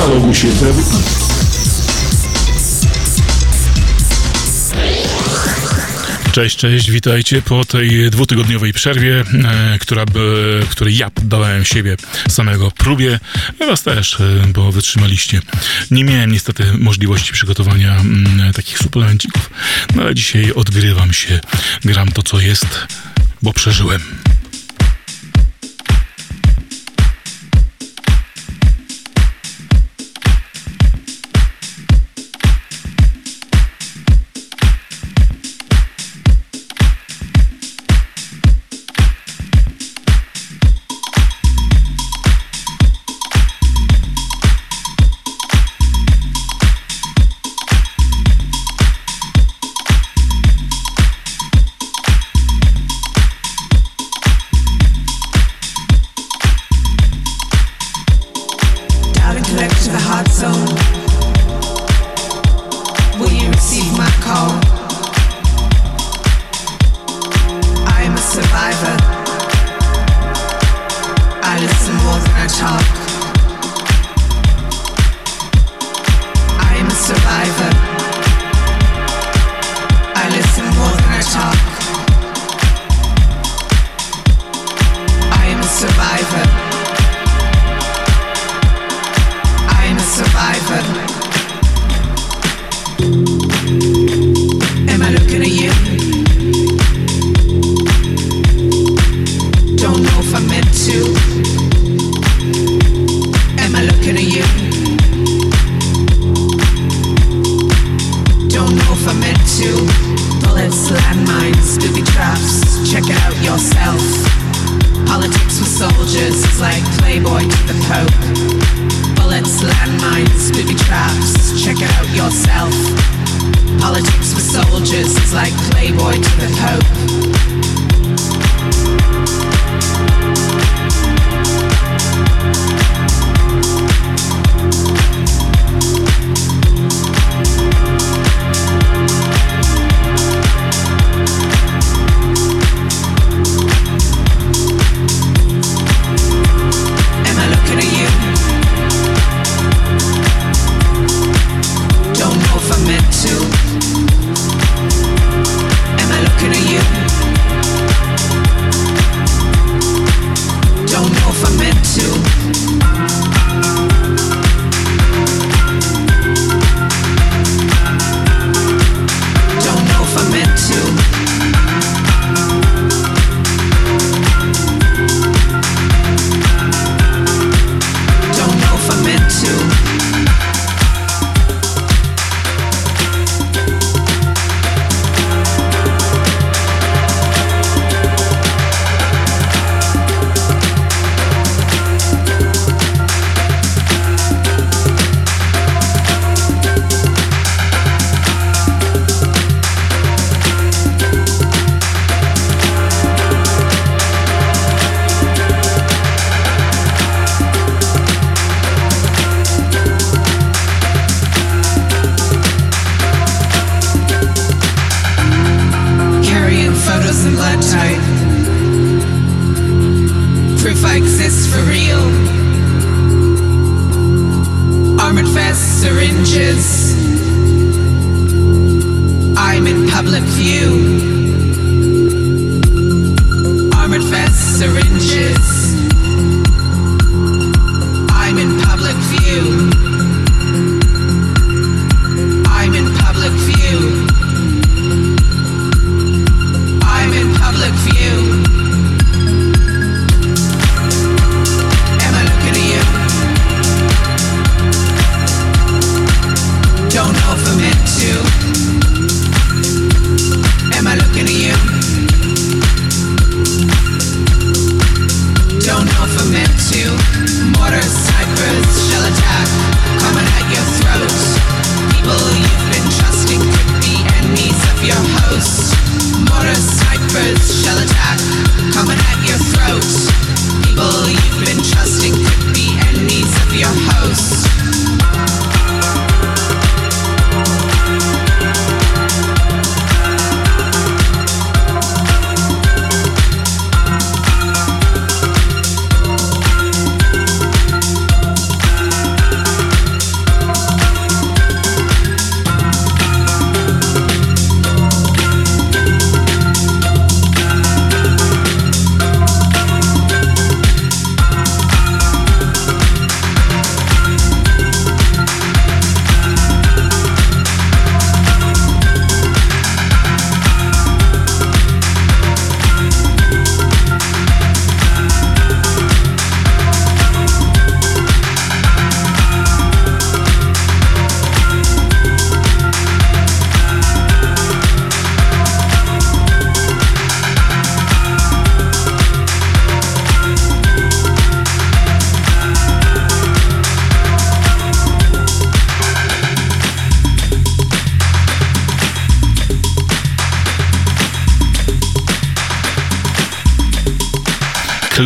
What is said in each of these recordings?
Zaloguj się w Cześć, cześć, witajcie po tej dwutygodniowej przerwie, e, która by, której ja poddałem siebie samego próbie. Was też, e, bo wytrzymaliście. Nie miałem niestety możliwości przygotowania m, takich suplemencików, no ale dzisiaj odgrywam się, gram to co jest, bo przeżyłem.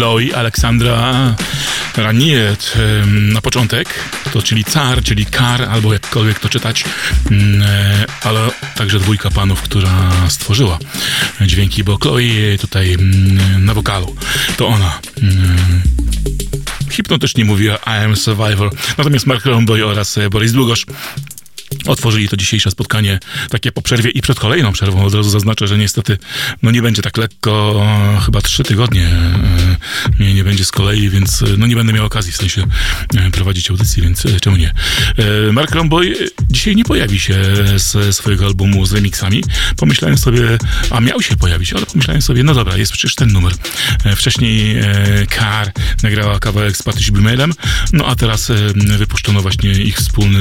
Chloe Aleksandra Raniet na początek, to czyli car, czyli kar, albo jakkolwiek to czytać, mm, e, ale także dwójka panów, która stworzyła dźwięki, bo Chloe tutaj mm, na wokalu, to ona. Mm, hipnotycznie mówiła I am survivor. Natomiast Mark Romboy oraz Boris Długosz otworzyli to dzisiejsze spotkanie takie po przerwie i przed kolejną przerwą. Od razu zaznaczę, że niestety no nie będzie tak lekko, chyba trzy tygodnie e, mnie nie będzie z kolei, więc e, no nie będę miał okazji w sensie e, prowadzić audycji, więc czemu nie. Mark Romboy dzisiaj nie pojawi się z swojego albumu z remixami. Pomyślałem sobie, a miał się pojawić, ale pomyślałem sobie, no dobra, jest przecież ten numer. Wcześniej Car nagrała kawałek z Patrick Bumelem, no a teraz wypuszczono właśnie ich wspólny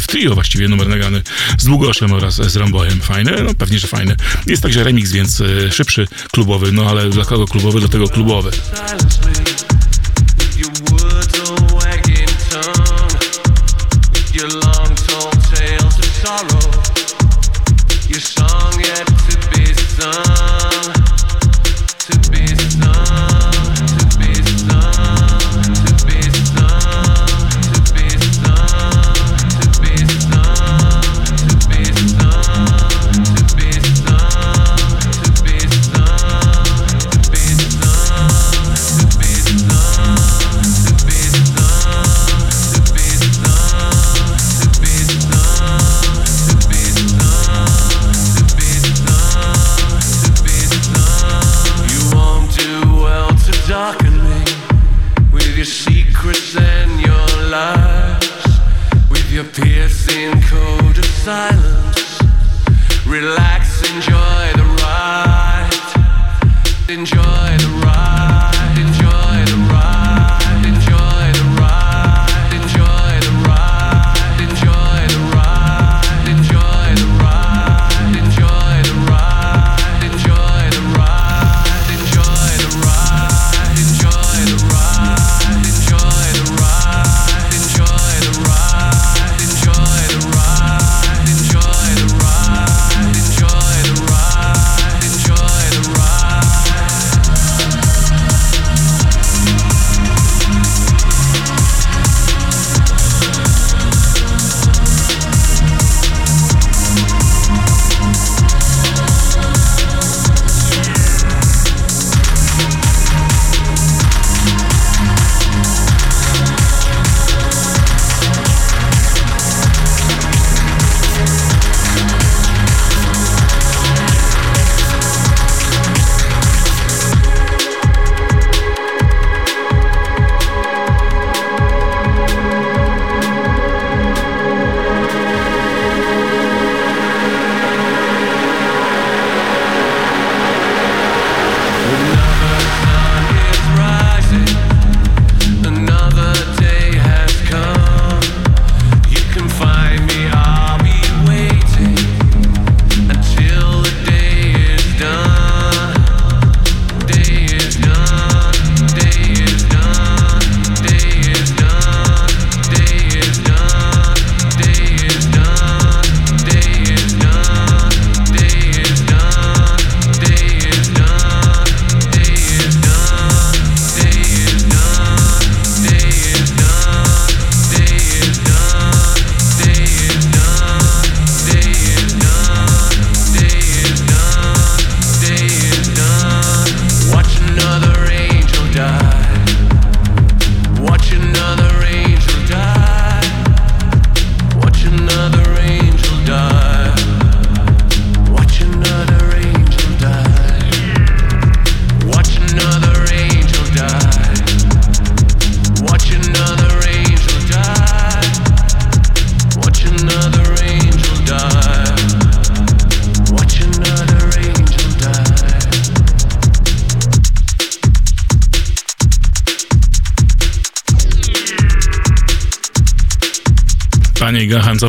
w trio właściwie numer nagrany z Długoszem oraz z Rambojem. Fajne? No pewnie, że fajne. Jest także remix, więc e, szybszy, klubowy, no ale dla kogo klubowy, do tego klubowy. silence me.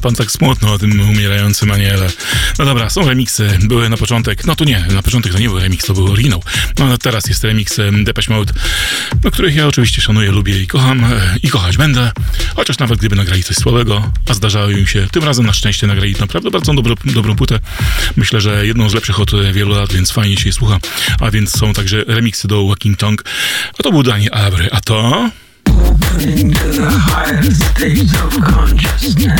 Pan tak smutno o tym umierającym aniele? No dobra, są remiksy, były na początek, no to nie, na początek to nie był remix, to był oryginał. No ale teraz jest remix Depeche Mode, no, których ja oczywiście szanuję, lubię i kocham e, i kochać będę, chociaż nawet gdyby nagrali coś słabego, a zdarzało im się, tym razem na szczęście nagrali naprawdę bardzo dobro, dobrą płytę. Myślę, że jedną z lepszych od wielu lat, więc fajnie się je słucha. A więc są także remiksy do Walking Tongue. A to był Dani Abry, a to... Into the higher states of consciousness.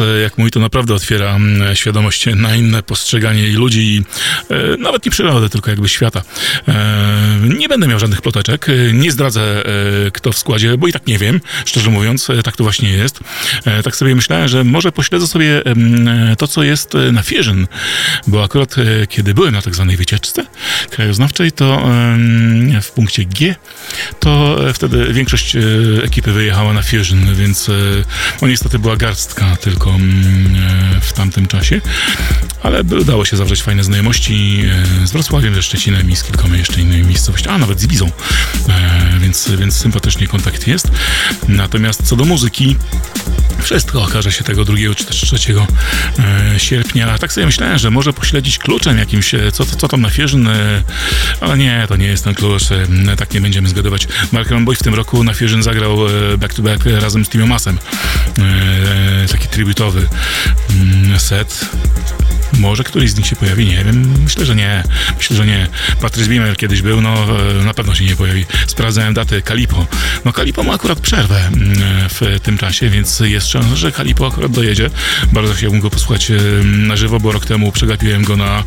e, jak mój, to naprawdę otwiera mm, świadomość na inne postrzeganie ludzi i nawet nie przyrody, tylko jakby świata. E, nie będę miał żadnych ploteczek, e, nie zdradzę e, kto w składzie, bo i tak nie wiem, szczerze mówiąc, e, tak to właśnie jest. E, tak sobie myślałem, że może pośledzę sobie e, to, co jest e, na Fusion, bo akurat e, kiedy byłem na tak zwanej wycieczce krajoznawczej, to w punkcie G, to e, wtedy większość e, ekipy wyjechała na Fusion, więc e, no niestety była garstka tylko mm, e, w tamtym czasie, ale udało się zawrzeć fajne znajomości e, z Wrocławiem, ze Szczecinem i z kilkoma jeszcze innymi miejscowościami, a nawet z Ibizą, e, więc, więc sympatycznie kontakt jest. Natomiast co do muzyki, wszystko okaże się tego 2 czy też 3 e, sierpnia. Tak sobie myślałem, że może pośledzić kluczem jakimś, e, co, co tam na e, ale nie, to nie jest ten klucz, tak nie będziemy zgadywać. Mark Boy w tym roku na Fusion zagrał back to back razem z Timo Masem. Taki tributowy mm, set. Może któryś z nich się pojawi, nie wiem. Myślę, że nie. Myślę, że nie. Patrice Beamer kiedyś był, no e, na pewno się nie pojawi. Sprawdzałem datę Kalipo. No Kalipo ma akurat przerwę mm, w tym czasie, więc jest szansa, że Kalipo akurat dojedzie. Bardzo chciałbym go posłuchać e, na żywo, bo rok temu przegapiłem go na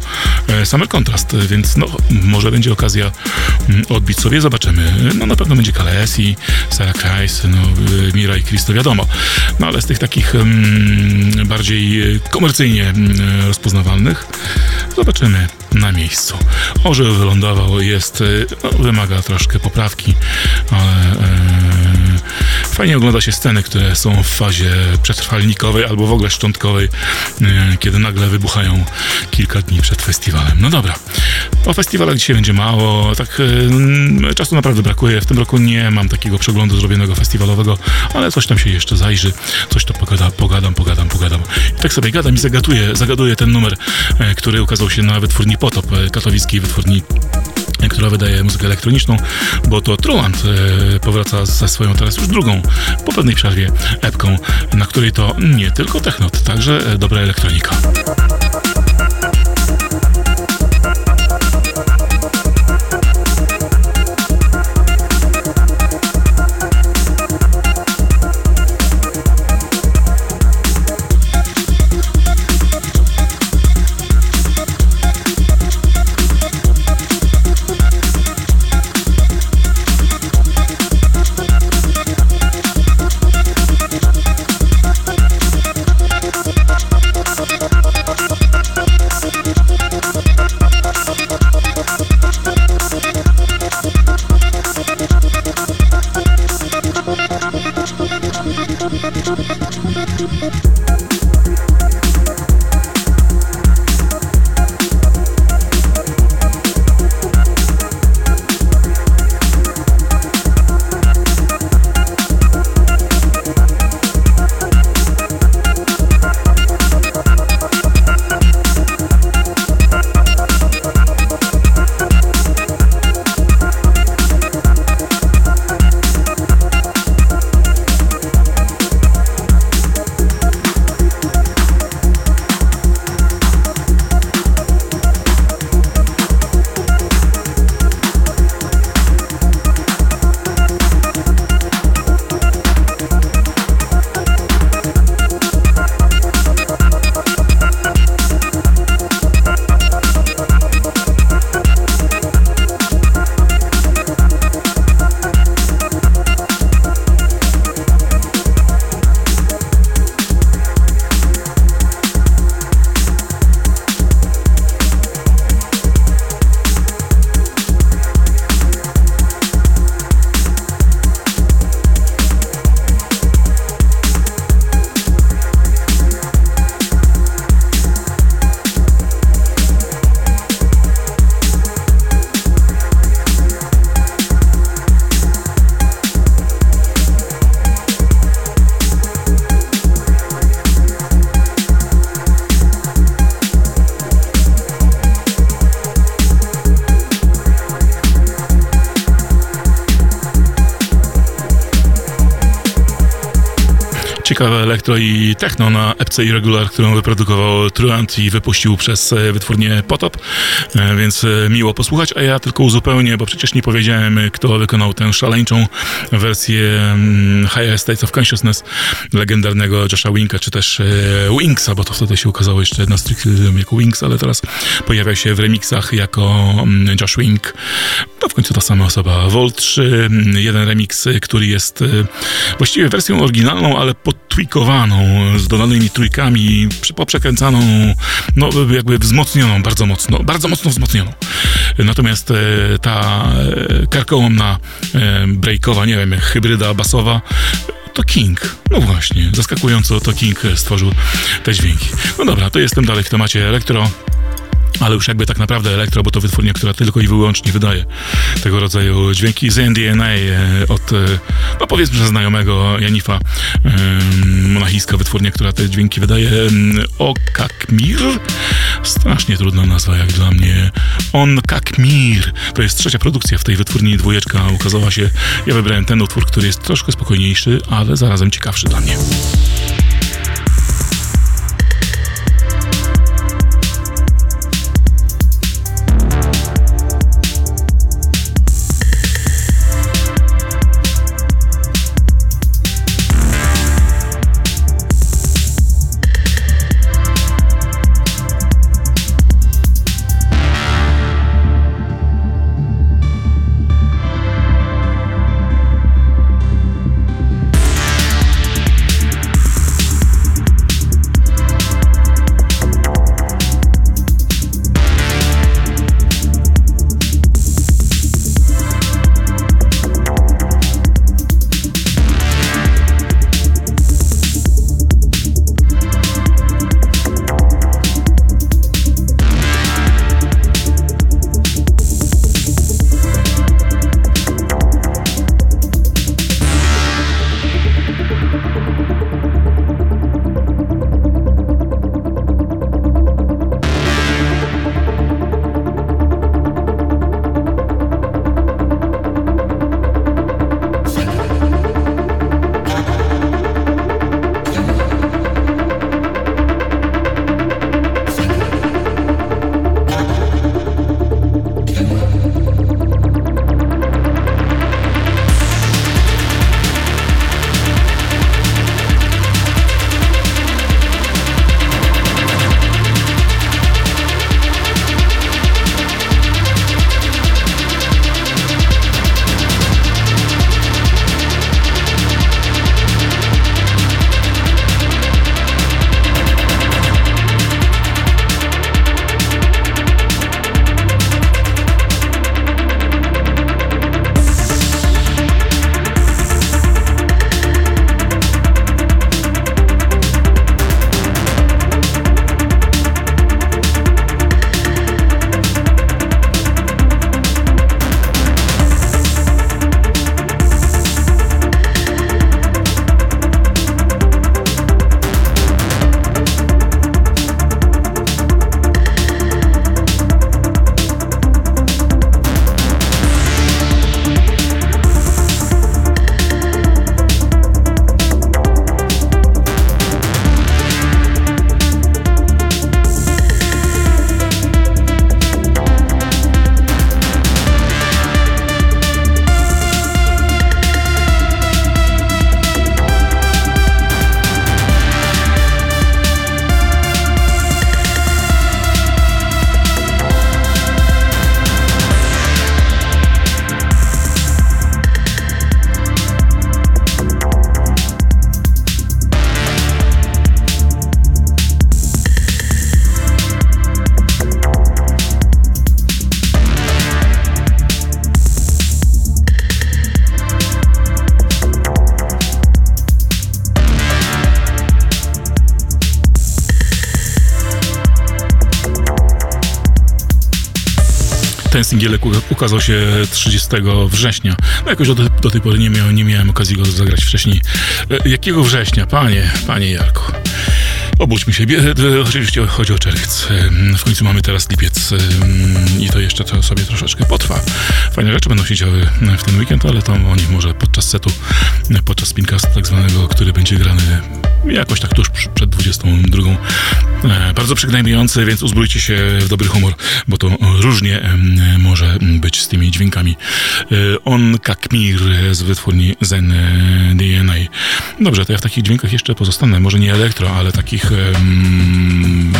e, Summer Contrast, więc no może będzie okazja mm, odbić sobie, zobaczymy. No na pewno będzie Kalesi, Sarah Kreis, no Mira i Chris, wiadomo. No ale z tych takich mm, bardziej komercyjnie mm, rozpoznawalnych zobaczymy na miejscu. Orzeł wylądował, jest, e, no, wymaga troszkę poprawki, ale e, fajnie ogląda się sceny, które są w fazie przetrwalnikowej albo w ogóle szczątkowej, e, kiedy nagle wybuchają kilka dni przed festiwalem. No dobra, o festiwalach dzisiaj będzie mało, tak mm, czasu naprawdę brakuje. W tym roku nie mam takiego przeglądu zrobionego festiwalowego, ale coś tam się jeszcze zajrzy, coś to pogada, pogadam, pogadam, pogadam. I tak sobie gadam i zagaduję, zagaduję ten numer, e, który ukazał się na wytwórni Potop, katowickiej wytwórni która wydaje muzykę elektroniczną, bo to Truant e, powraca ze swoją teraz już drugą, po pewnej przerwie, epką, na której to nie tylko technot, także e, dobra elektronika. Elektro i techno na epce Irregular, którą wyprodukował Truant i wypuścił przez e, wytwórnię Potop, e, więc e, miło posłuchać, a ja tylko uzupełnię, bo przecież nie powiedziałem, kto wykonał tę szaleńczą wersję mm, Higher States of Consciousness legendarnego Josha Winka, czy też Winksa, bo to wtedy się ukazało jeszcze na stricte jako Winks, ale teraz pojawia się w remixach jako mm, Josh Wink. To w końcu ta sama osoba. Volt 3, mm, jeden remix, który jest właściwie wersją oryginalną, ale podtweakowaną, z dodanymi trójkami, poprzekręcaną, no jakby wzmocnioną bardzo mocno, bardzo mocno wzmocnioną. Natomiast e, ta e, karkołomna, e, breakowa, nie wiem, hybryda basowa, to King. No właśnie, zaskakująco to King stworzył te dźwięki. No dobra, to jestem dalej w temacie elektro ale już jakby tak naprawdę elektro, bo to wytwórnia, która tylko i wyłącznie wydaje tego rodzaju dźwięki z NDNA e, od, e, no powiedzmy, że znajomego Janifa, monachijska wytwórnia, która te dźwięki wydaje, Okakmir, strasznie trudna nazwa jak dla mnie, On Kakmir, to jest trzecia produkcja w tej wytwórni, dwójeczka ukazała się, ja wybrałem ten utwór, który jest troszkę spokojniejszy, ale zarazem ciekawszy dla mnie. Singielek ukazał się 30 września. No jakoś do, do tej pory nie, miał, nie miałem okazji go zagrać wcześniej. E, jakiego września? Panie, panie Jarku. Obudźmy się. Bie- e, Oczywiście chodzi o czerwiec. E, W końcu mamy teraz lipiec e, i to jeszcze to sobie troszeczkę potrwa. Fajne rzeczy będą się działy w ten weekend, ale to o nich może podczas setu, e, podczas spincastu tak zwanego, który będzie grany jakoś tak tuż przed 22. E, Bardzo przygnębiający, więc uzbrójcie się w dobry humor, bo to różnie może być z tymi dźwiękami. E, On Kakmir z wytwórni Zen e, DNA. Dobrze, to ja w takich dźwiękach jeszcze pozostanę. Może nie elektro, ale takich em,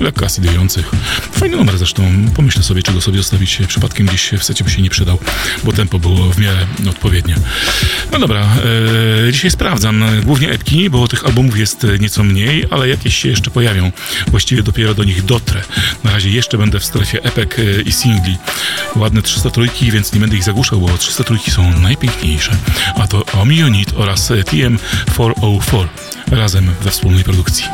lekko asydujących. Fajny numer zresztą. Pomyślę sobie, czy go sobie zostawić przypadkiem gdzieś w secie by się nie przydał, bo tempo było w miarę odpowiednie. No dobra, dzisiaj sprawdzam głównie epki, bo tych albumów jest nieco mniej, ale jakieś się jeszcze pojawią. Właściwie dopiero do nich dotrę. Na razie jeszcze będę w strefie epek e, i singli. Ładne 303, więc nie będę ich zagłuszał, bo 303 są najpiękniejsze. A to Omi Unit oraz e, TM404 razem we wspólnej produkcji.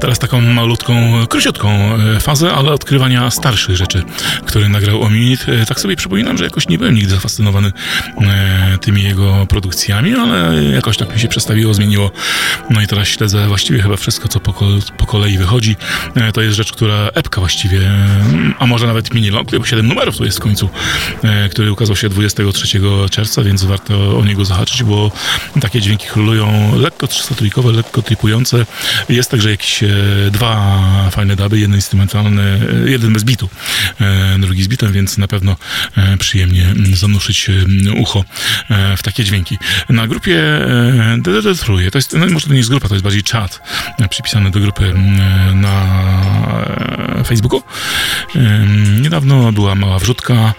Teraz taką malutką, króciutką e, fazę, ale odkrywania starszych rzeczy, które nagrał Ominit. E, tak sobie przypominam, że jakoś nie byłem nigdy zafascynowany e, tymi jego produkcjami, ale jakoś tak mi się przestawiło, zmieniło. No i teraz śledzę właściwie chyba wszystko, co po kolei wychodzi. E, To jest rzecz, która epka właściwie, mm, a może nawet mini long, bo 7 numerów tu jest w końcu, e, który ukazał się 23 czerwca, więc warto o niego zahaczyć, bo takie dźwięki królują lekko 300-trójkowe, lekko tripujące. Jest także jakieś e, dwa fajne duby, jeden instrumentalny, e, jeden bez bitu, e, drugi z bitem, więc na pewno e, przyjemnie zanuszyć e, ucho e, w takie dźwięki. Na grupie e, DDD Truje, to jest, no może to nie jest grupa, to jest bardziej czat e, przypisany do grupy na e, Facebooku. Niedawno była mała wrzutka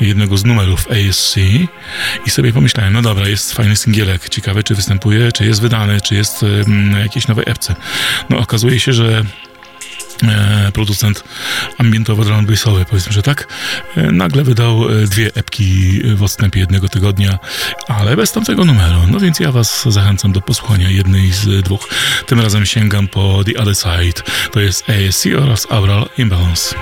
jednego z numerów ASC i sobie pomyślałem, no dobra, jest fajny singielek, ciekawe czy występuje, czy jest wydany, czy jest jakiejś nowej epce. No okazuje się, że producent ambientowo drum bassowy, powiedzmy, że tak, e, nagle wydał e, dwie epki w odstępie jednego tygodnia, ale bez tamtego numeru. No więc ja was zachęcam do posłuchania jednej z dwóch. Tym razem sięgam po The Other Side. To jest ASC oraz Aural Imbalance.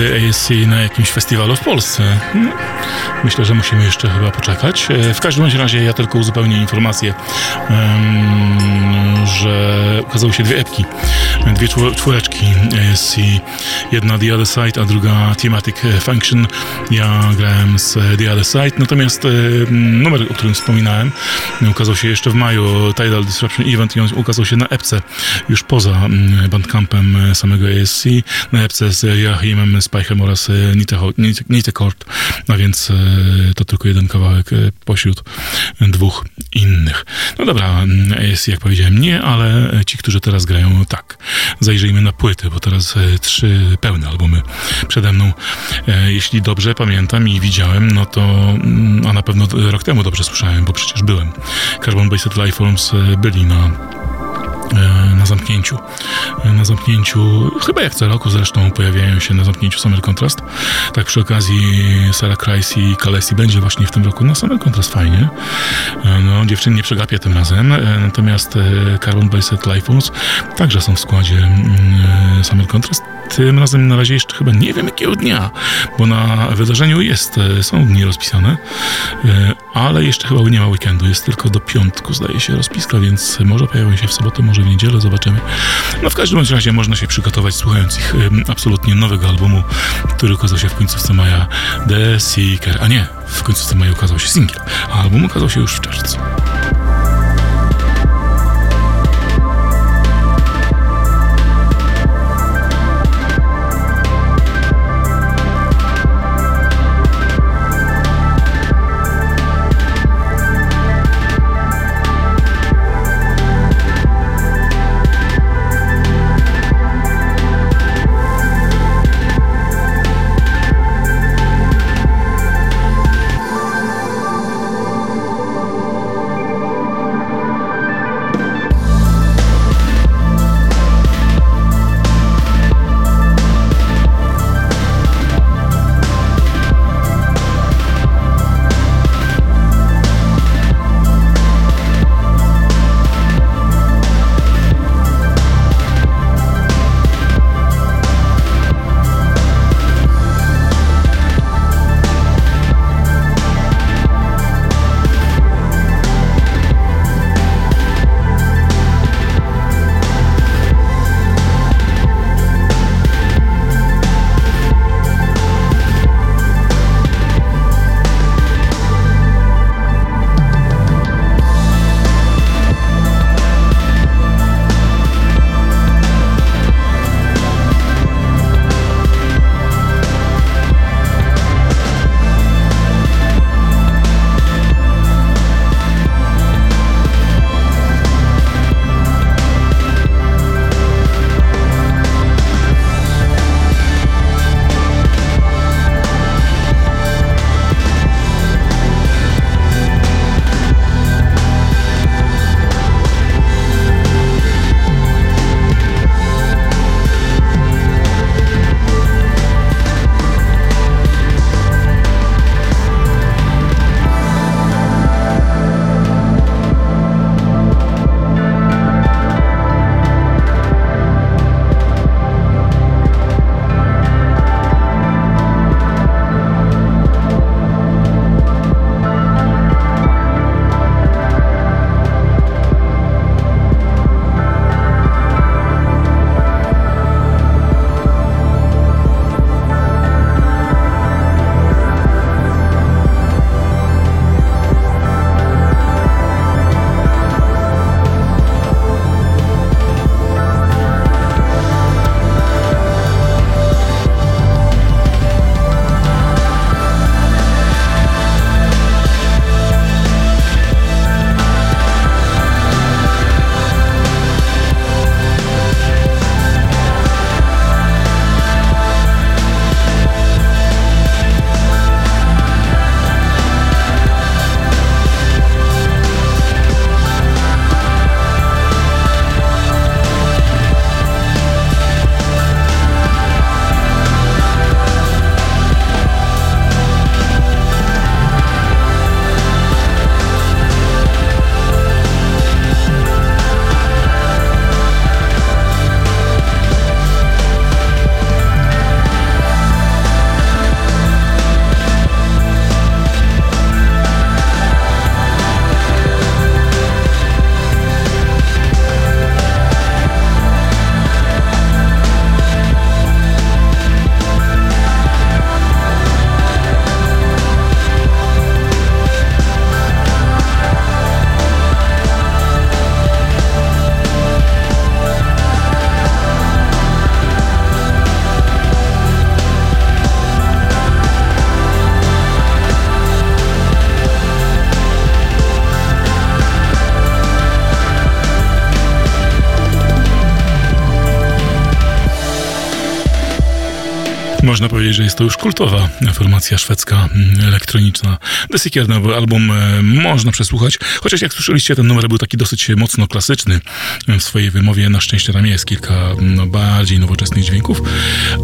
Kiedy ASC na jakimś festiwalu w Polsce. Myślę, że musimy jeszcze chyba poczekać. E, w każdym razie ja tylko uzupełnię informację, że ukazały się dwie epki, dwie czwóreczki ASC. Jedna The Other Side, a druga Thematic Function. Ja grałem z The Other Side, natomiast numer, o którym wspominałem, ukazał się jeszcze w maju, Tidal Disruption Event i on ukazał się na epce już poza bandcampem samego ASC, na epce z Joachimem Speichem oraz Nitekort, a więc to tylko jeden kawałek pośród dwóch innych. No dobra, ASC jak powiedziałem nie, ale ci, którzy teraz grają tak. Zajrzyjmy na płyty, bo teraz trzy pełne albumy przede mną. Jeśli dobrze pamiętam i widziałem, no to, a na pewno rok temu dobrze słyszałem, bo przecież byłem. Carbon Based Lifeforms byli na na zamknięciu. Na zamknięciu, chyba jak co roku zresztą pojawiają się na zamknięciu Summer Contrast. Tak przy okazji Sarah Kreis i Kalesi będzie właśnie w tym roku na Summer Contrast fajnie. No, dziewczyn nie przegapię tym razem, natomiast Carbon Based Lifeforms także są w składzie Summer Contrast tym razem na razie jeszcze chyba nie wiem jakiego dnia, bo na wydarzeniu jest, są dni rozpisane, ale jeszcze chyba nie ma weekendu, jest tylko do piątku zdaje się rozpiska, więc może pojawią się w sobotę, może w niedzielę, zobaczymy. No w każdym razie można się przygotować słuchając ich absolutnie nowego albumu, który ukazał się w końcówce maja, The Seeker, a nie, w końcówce maja ukazał się singiel, a album ukazał się już w czerwcu. Powiedzieć, że jest to już kultowa formacja szwedzka mm, elektroniczna. The Seeker nowy album e, można przesłuchać, chociaż jak słyszeliście, ten numer był taki dosyć mocno klasyczny w swojej wymowie. Na szczęście tam jest kilka no, bardziej nowoczesnych dźwięków,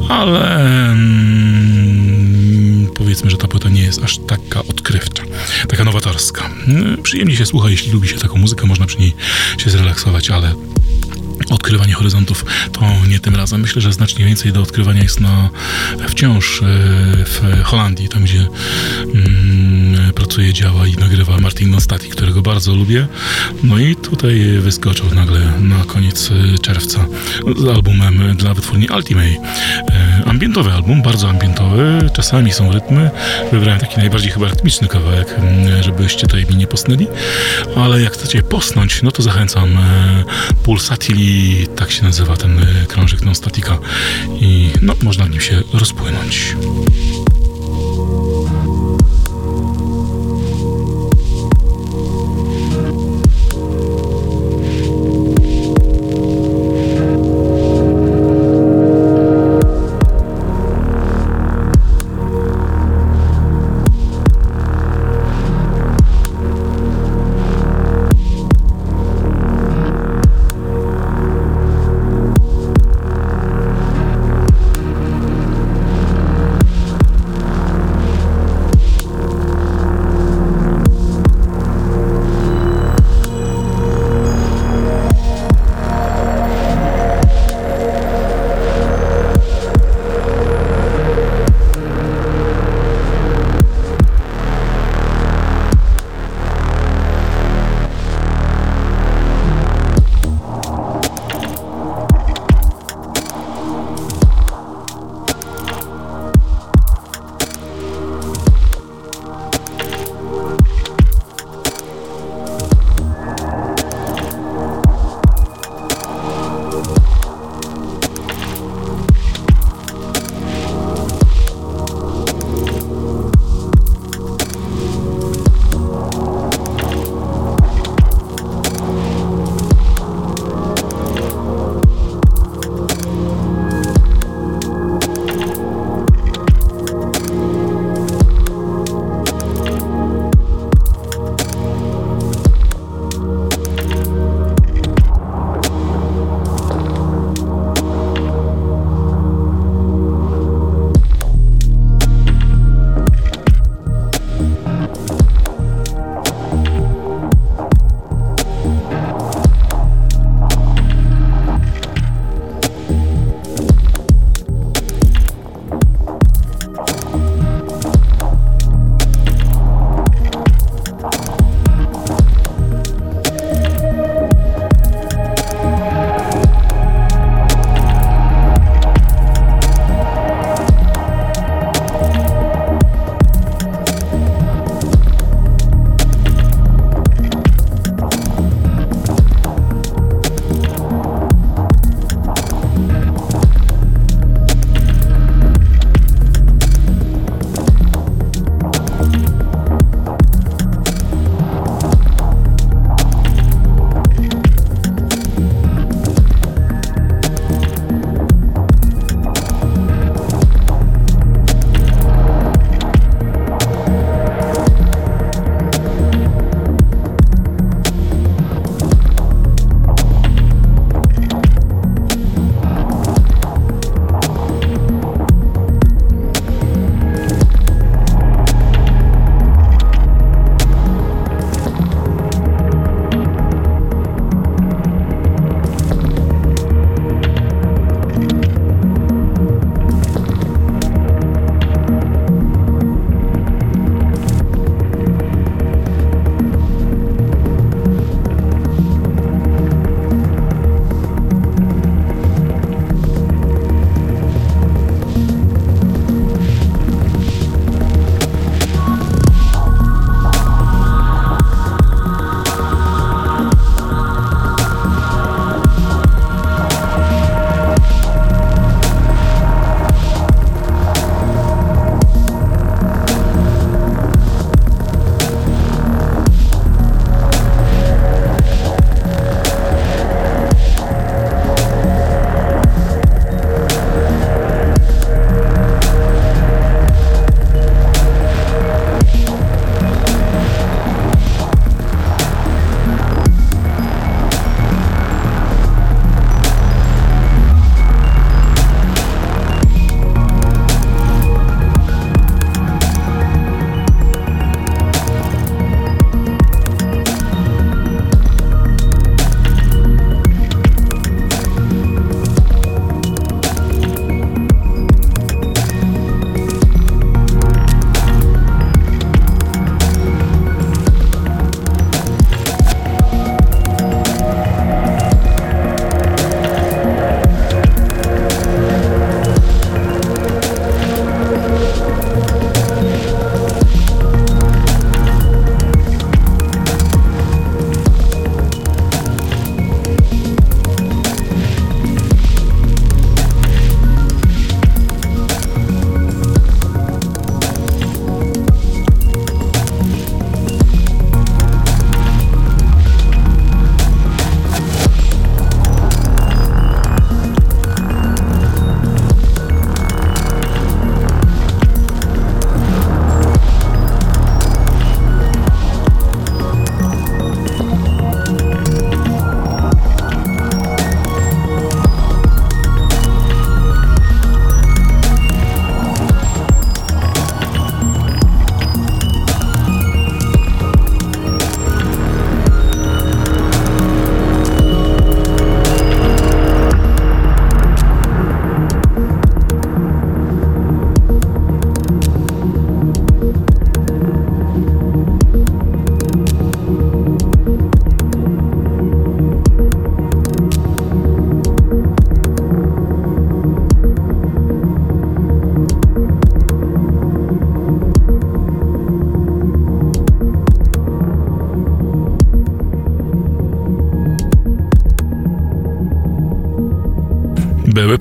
ale mm, powiedzmy, że ta płyta nie jest aż taka odkrywcza, taka nowatorska. E, Przyjemnie się słucha, jeśli lubi się taką muzykę, można przy niej się zrelaksować, ale odkrywanie horyzontów to nie tym razem. Myślę, że znacznie więcej do odkrywania jest na wciąż e, w Holandii, tam gdzie mm, pracuje, działa i nagrywa Martin Nostati, którego bardzo lubię. No i tutaj wyskoczył nagle na koniec e, czerwca z albumem dla wytwórni Ultimate. Ambientowy album, bardzo ambientowy, czasami są rytmy. Wybrałem taki najbardziej chyba rytmiczny kawałek, mm, żebyście tutaj mi nie posnęli, ale jak chcecie posnąć, no to zachęcam e, Pulsatili, tak się nazywa ten e, krążek non-statika i no, można w nim się rozpłynąć.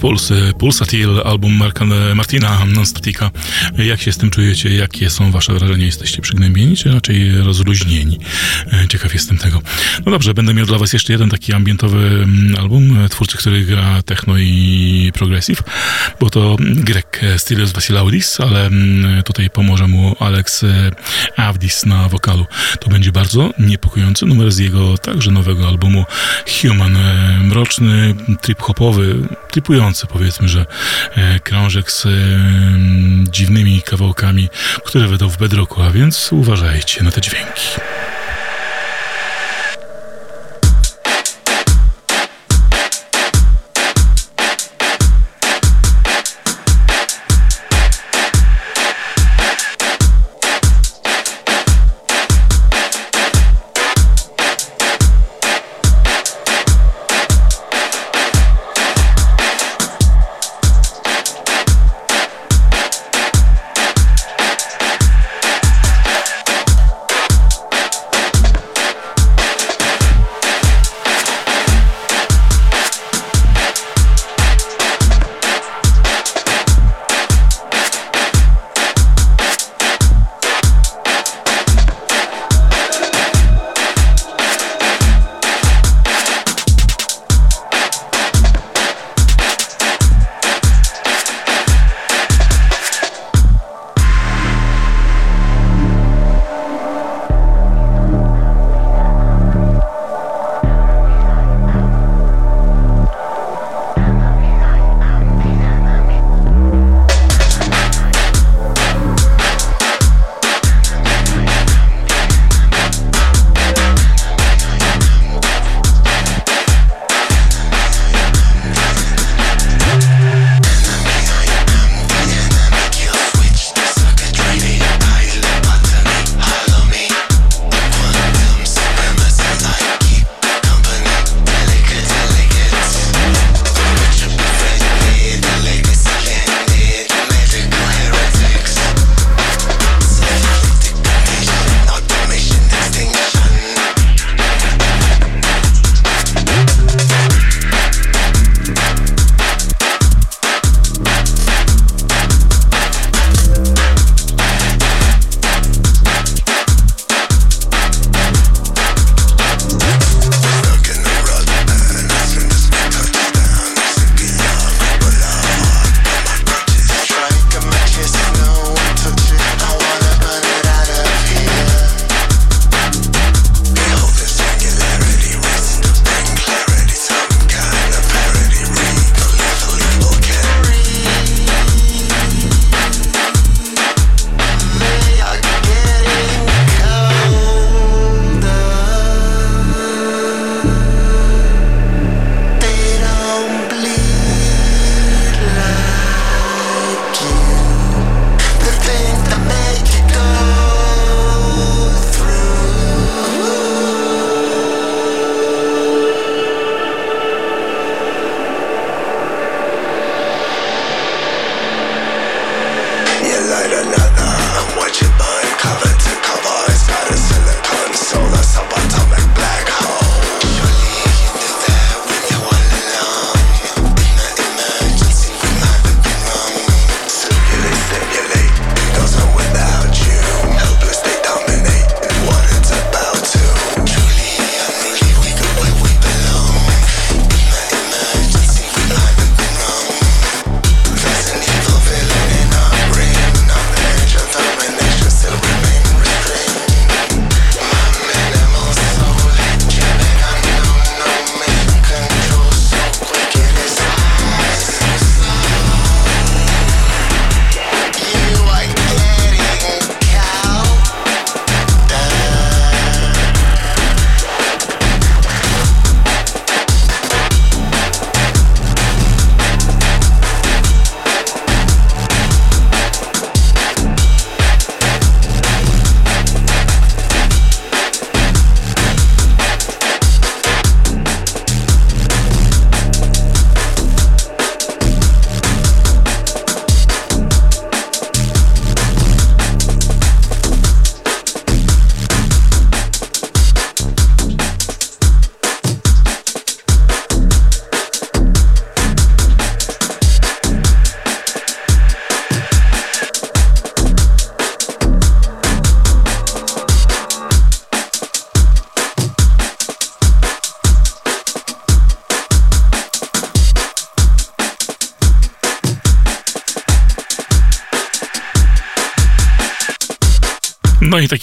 Puls, Pulsatil, album Marka, Martina Statika. Jak się z tym czujecie? Jakie są wasze wrażenia? Jesteście przygnębieni, czy raczej rozluźnieni? E, ciekaw jestem tego. No dobrze, będę miał dla was jeszcze jeden taki ambientowy mm, album twórcy, który gra techno i progressive, bo to Grek Stylios Vasilaudis, ale mm, tutaj pomoże mu Alex Avdis na wokalu. To będzie bardzo niepokojący numer z jego także nowego albumu Human. Mroczny, trip-hopowy, tripujący powiedzmy, że e, krążek z dziwnymi kawałkami, które wydał w Bedrocku, a więc uważajcie na te dźwięki.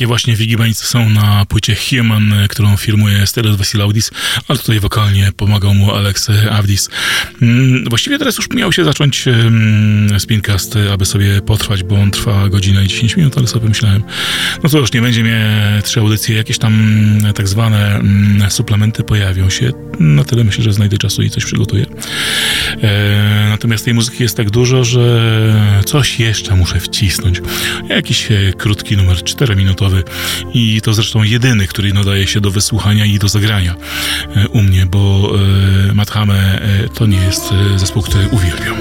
Takie właśnie wigibańce są na płycie Human, którą firmuje Stelos Vasilaudis, ale tutaj wokalnie pomagał mu Alex Avdis. Mm, właściwie teraz już miał się zacząć spincast, aby sobie potrwać, bo on trwa godzinę i 10 minut, ale sobie myślałem, no to już nie będzie mnie trzy audycje, jakieś tam tak zwane mm, suplementy pojawią się. Na tyle myślę, że znajdę czasu i coś przygotuję. E, natomiast tej muzyki jest tak dużo, że coś jeszcze muszę wcisnąć. Jakiś e, krótki numer, 4-minutowy i to zresztą jedyny, który nadaje się do wysłuchania i do zagrania e, u mnie, bo Mathame to nie jest zespół, który uwielbiam.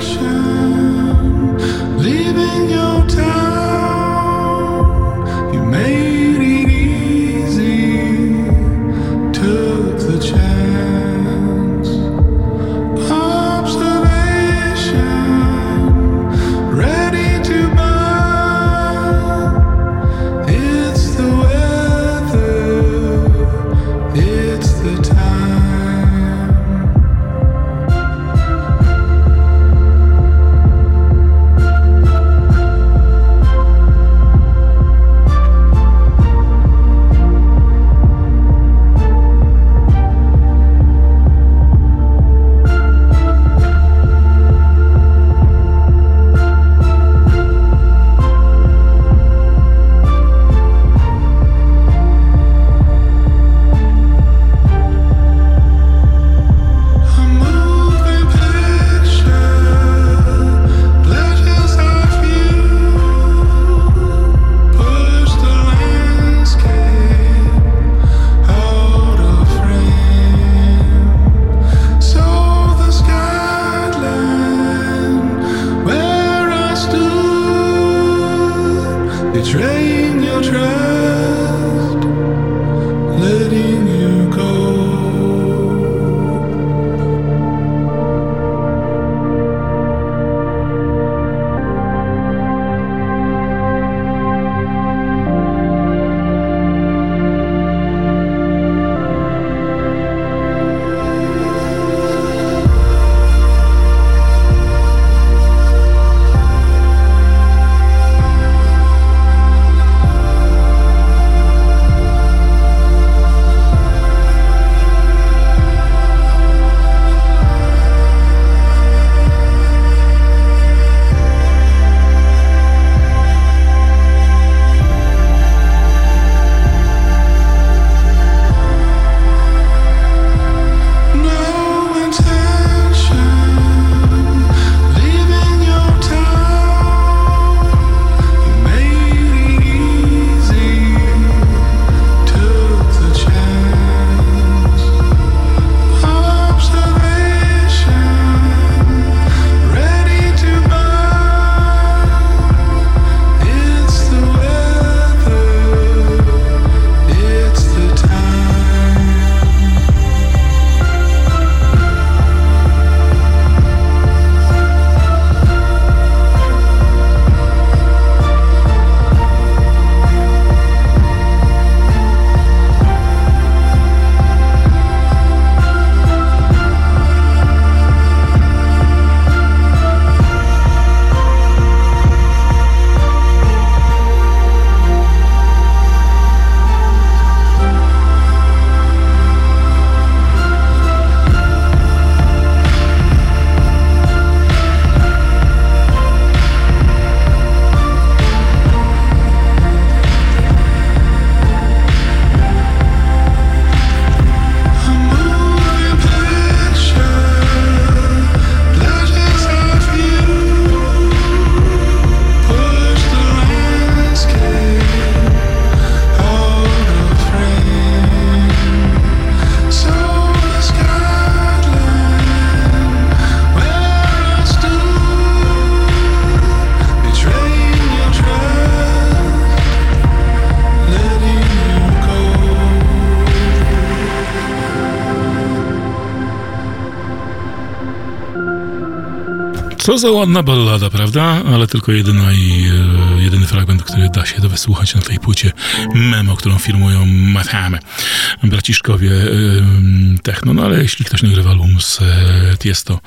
Betraying your trust, Co za ładna ballada, prawda? Ale tylko jedyna i e, jedyny fragment, który da się wysłuchać na tej płycie memo, którą filmują Mathame, braciszkowie e, techno. No ale jeśli ktoś nagrywa album z e, Tiesto,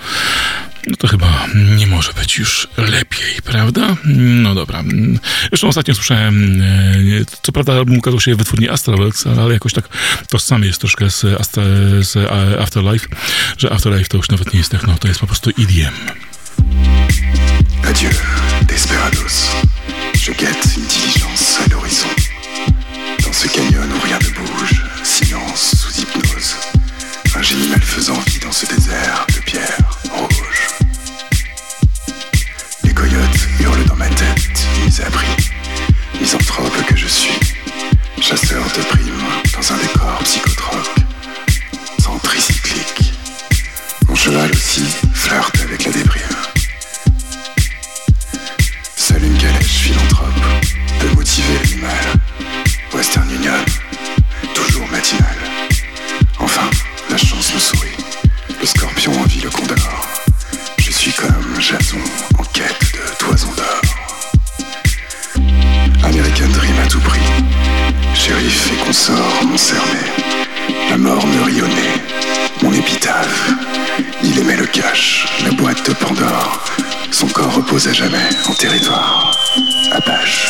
no to chyba nie może być już lepiej, prawda? No dobra. Zresztą ostatnio słyszałem, e, co prawda album ukazał się w wytwórni Astralex, ale jakoś tak tożsamy jest troszkę z, Astra, z e, Afterlife, że Afterlife to już nawet nie jest techno, to jest po prostu EDM. Il aimait le cash, la boîte de Pandore. Son corps repose à jamais en territoire. Apache.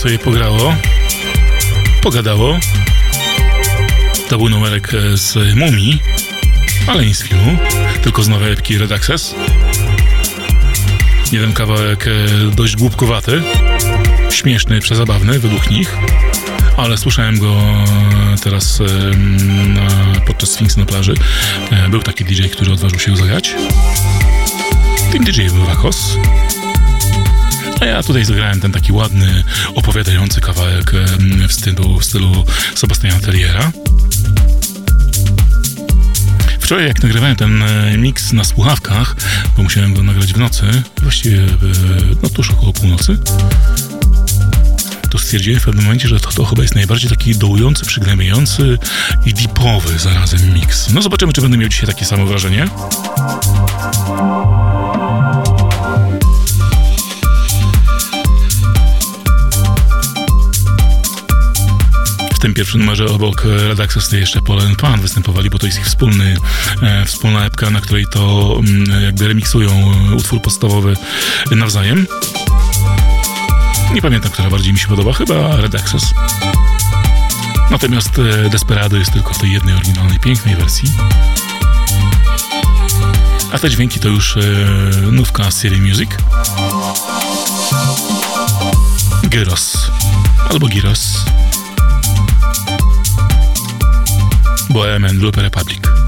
Sobie pograło, pogadało. To był numerek e, z Mumii, ale nie z filmu, tylko z nowej epki Red Access. Jeden kawałek e, dość głupkowaty, śmieszny, przezabawny według nich, ale słyszałem go e, teraz podczas Sphinx na plaży. Był taki DJ, który odważył się zagrać. Tym DJ był Wakos. A ja tutaj zagrałem ten taki ładny, opowiadający kawałek w stylu, w stylu Sebastiana Terriera. Wczoraj jak nagrywałem ten e, miks na słuchawkach, bo musiałem go nagrać w nocy, właściwie e, no tuż około północy, to stwierdziłem w pewnym momencie, że to, to chyba jest najbardziej taki dołujący, przygnębiający i deepowy zarazem miks. No zobaczymy, czy będę miał dzisiaj takie samo wrażenie. Tym pierwszym numerze obok e, Red Access jeszcze Polen Pan występowali, bo to jest ich wspólny, e, wspólna epka, na której to mm, jakby remiksują e, utwór podstawowy nawzajem. Nie pamiętam, która bardziej mi się podoba, chyba Red Access. Natomiast Desperado jest tylko w tej jednej oryginalnej, pięknej wersji. A te dźwięki to już nówka z serii Music. Gyros. Albo Giros. Bohemian lub Republic.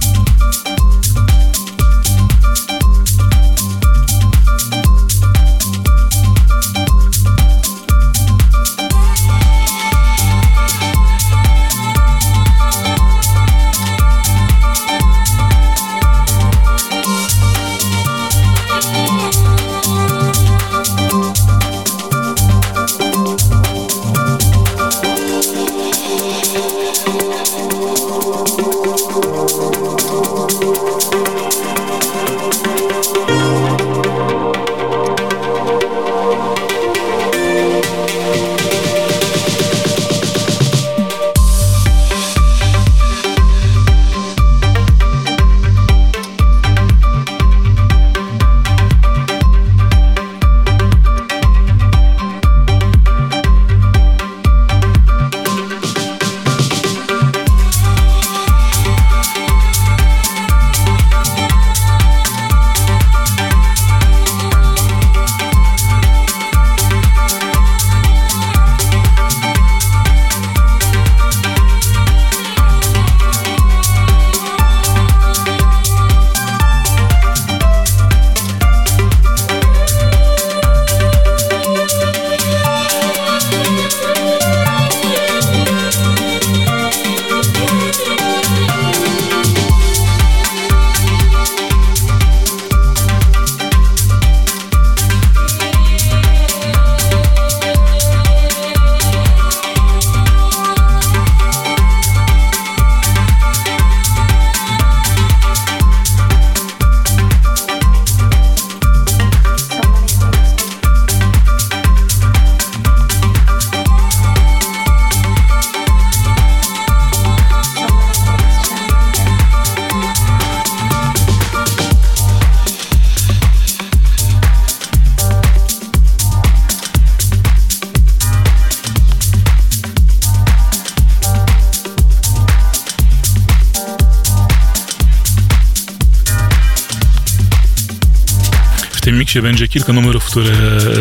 Tym miksie będzie kilka numerów, które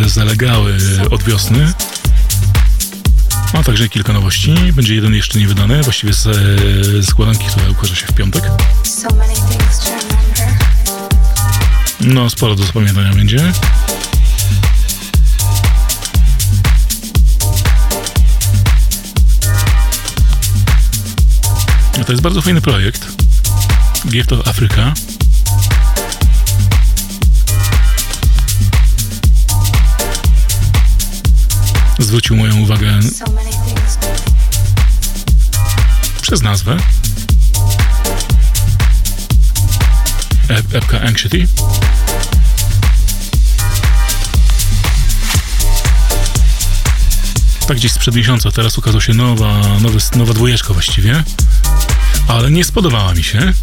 zalegały od wiosny. A także kilka nowości. Będzie jeden jeszcze nie wydany, właściwie z z składanki, która ukaże się w piątek. No, sporo do zapamiętania będzie. To jest bardzo fajny projekt. Gift of Africa. Zwrócił moją uwagę przez nazwę. Ep- Epka Anxiety. Tak gdzieś sprzed miesiąca, teraz ukazała się nowa, nowy, nowa dwójeczka właściwie, ale nie spodobała mi się.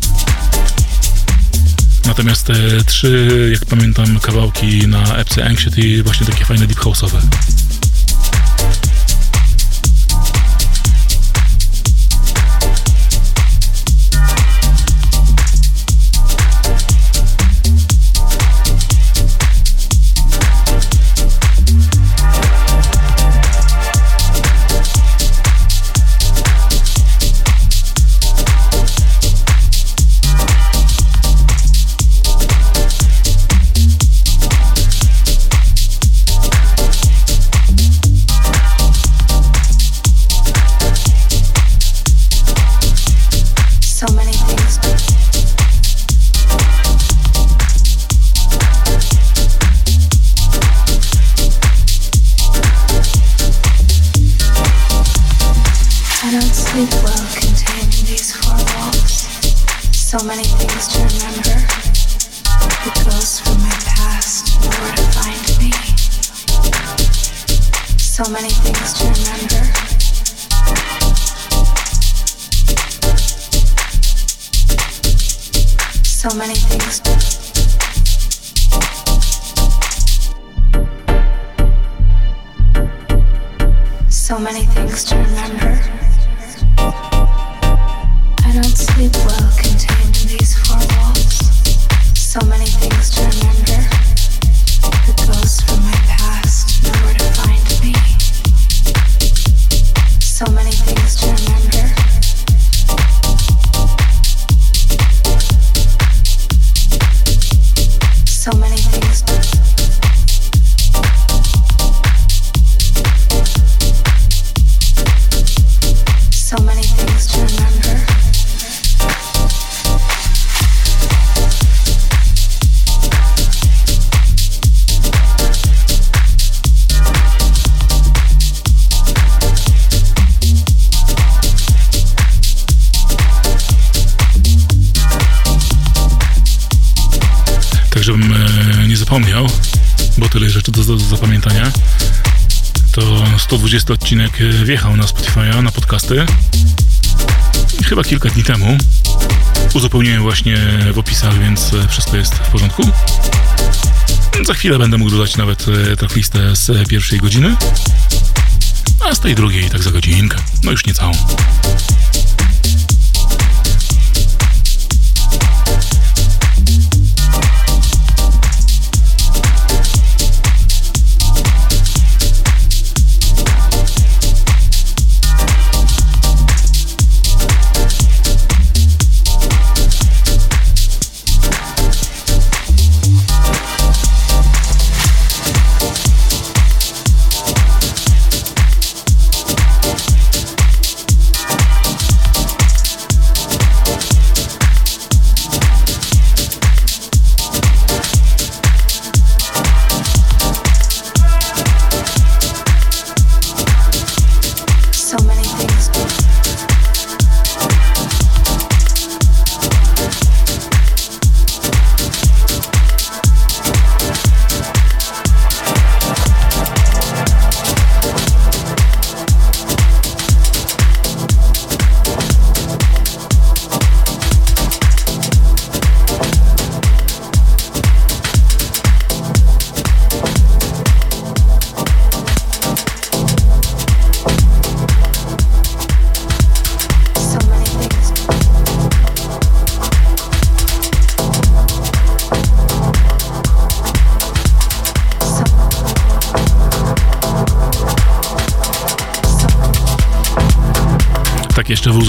Natomiast te trzy, jak pamiętam, kawałki na epce Anxiety właśnie takie fajne deep house'owe. 20 odcinek e, wjechał na Spotify'a, na podcasty. Chyba kilka dni temu. Uzupełniłem właśnie w opisach, więc e, wszystko jest w porządku. Za chwilę będę mógł dodać nawet e, tracklistę z pierwszej godziny, a z tej drugiej tak za godzinkę, no już nie całą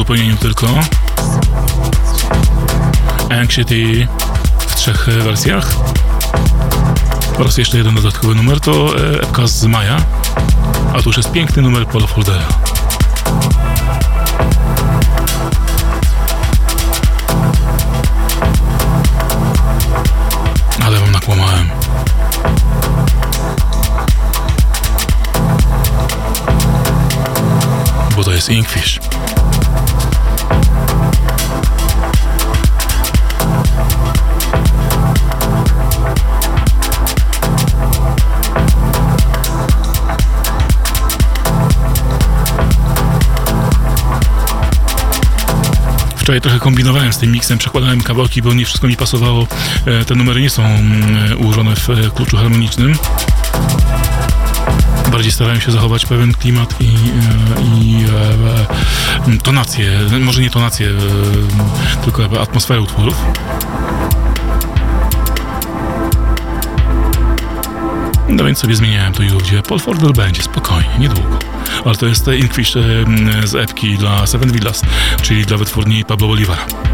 Uzupełnieniu tylko. Anxiety w trzech wersjach. Oraz jeszcze jeden dodatkowy numer to e, epka z maja. A tu już jest piękny numer Paula Foldera. Ale wam nakłamałem. Bo to jest Inkfish. Wczoraj trochę kombinowałem z tym miksem, przekładałem kawałki, bo nie wszystko mi pasowało. E, Te numery nie są mm, ułożone w e, kluczu harmonicznym. Bardziej starałem się zachować pewien klimat i, e, i e, e, tonację, może nie tonację, e, tylko atmosferę utworów. No więc sobie zmieniałem to i ówdzie. Paul Fordel będzie, spokojnie, niedługo. Ale to jest Inkfish e, m, z epki dla Seven Villas, czyli dla wytwórni Pablo Bolivara.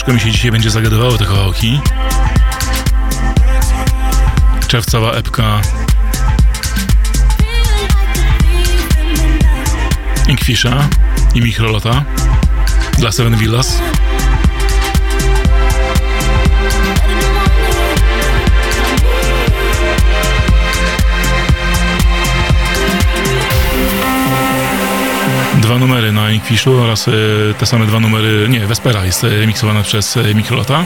Ciężko mi się dzisiaj będzie zagadywało te kawałki. Czerwcowa epka Inkwisza i Mikrolota dla Seven Villas. Dwa numery na Inkwiszu oraz e, te same dwa numery, nie, Vespera jest e, miksowana przez e, Mikrolota.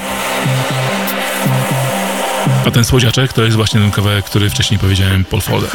A ten słodziaczek to jest właśnie ten kawałek, który wcześniej powiedziałem, Paul Folder.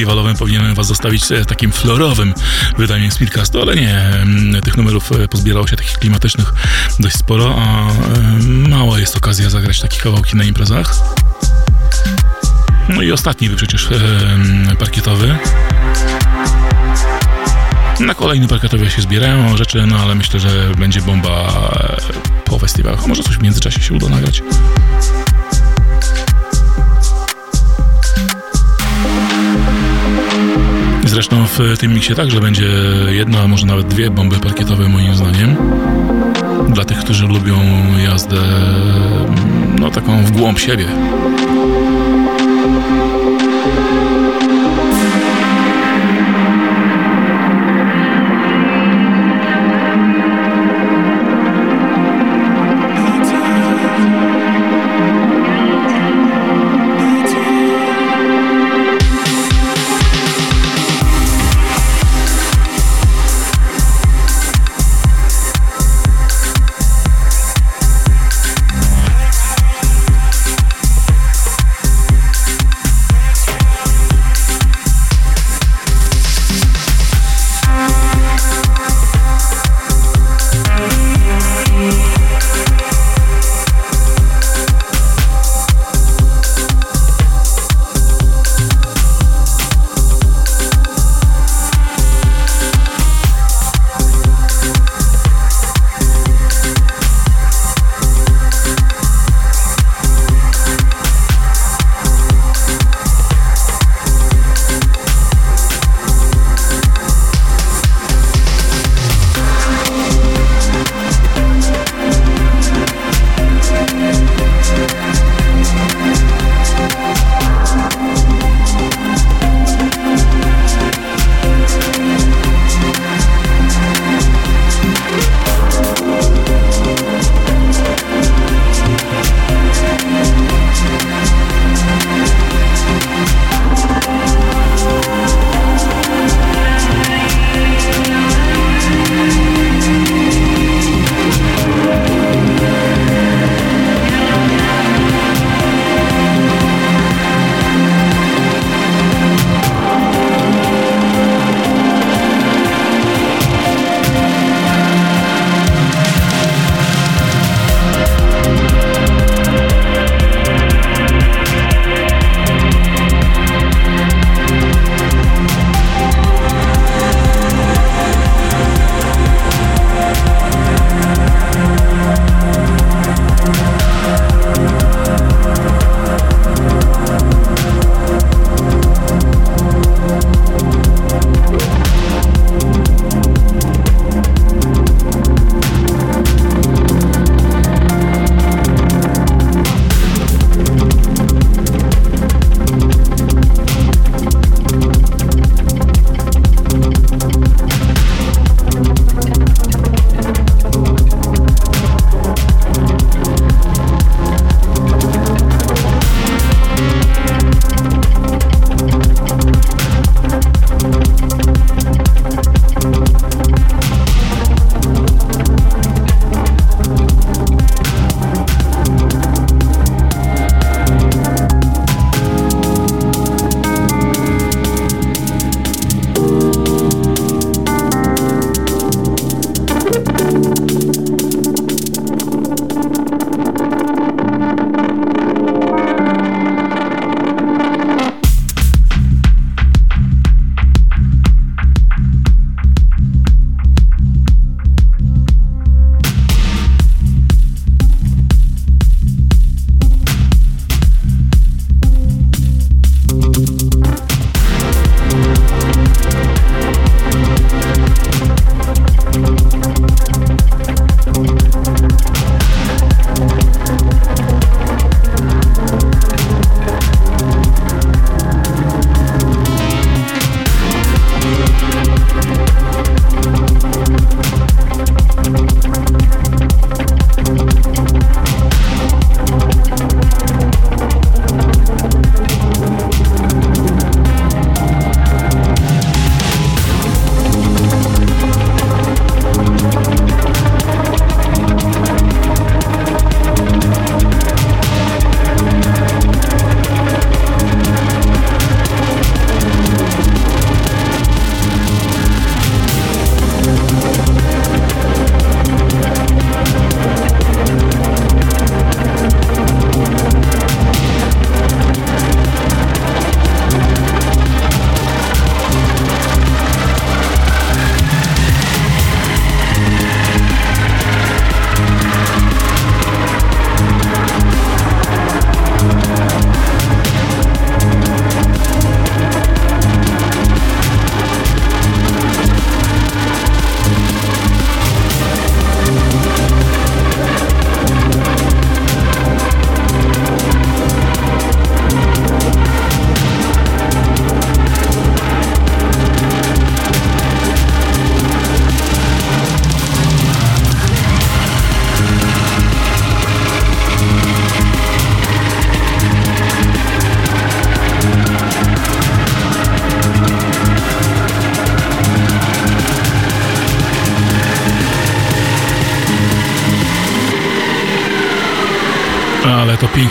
Festiwalowym powinienem was zostawić e, takim florowym wydaniem Speedcastu, ale nie. Mm, Tych numerów e, pozbierało się takich klimatycznych dość sporo, a e, mała jest okazja zagrać takie kawałki na imprezach. No i ostatni był przecież mm, parkietowy. Na kolejny parkietowy się zbierają rzeczy, no ale myślę, że będzie bomba po festiwalach. Może coś w międzyczasie się uda nagrać. Zresztą w tym miksie także będzie jedna, a może nawet dwie bomby parkietowe moim zdaniem. Dla tych, którzy lubią jazdę no taką w głąb siebie.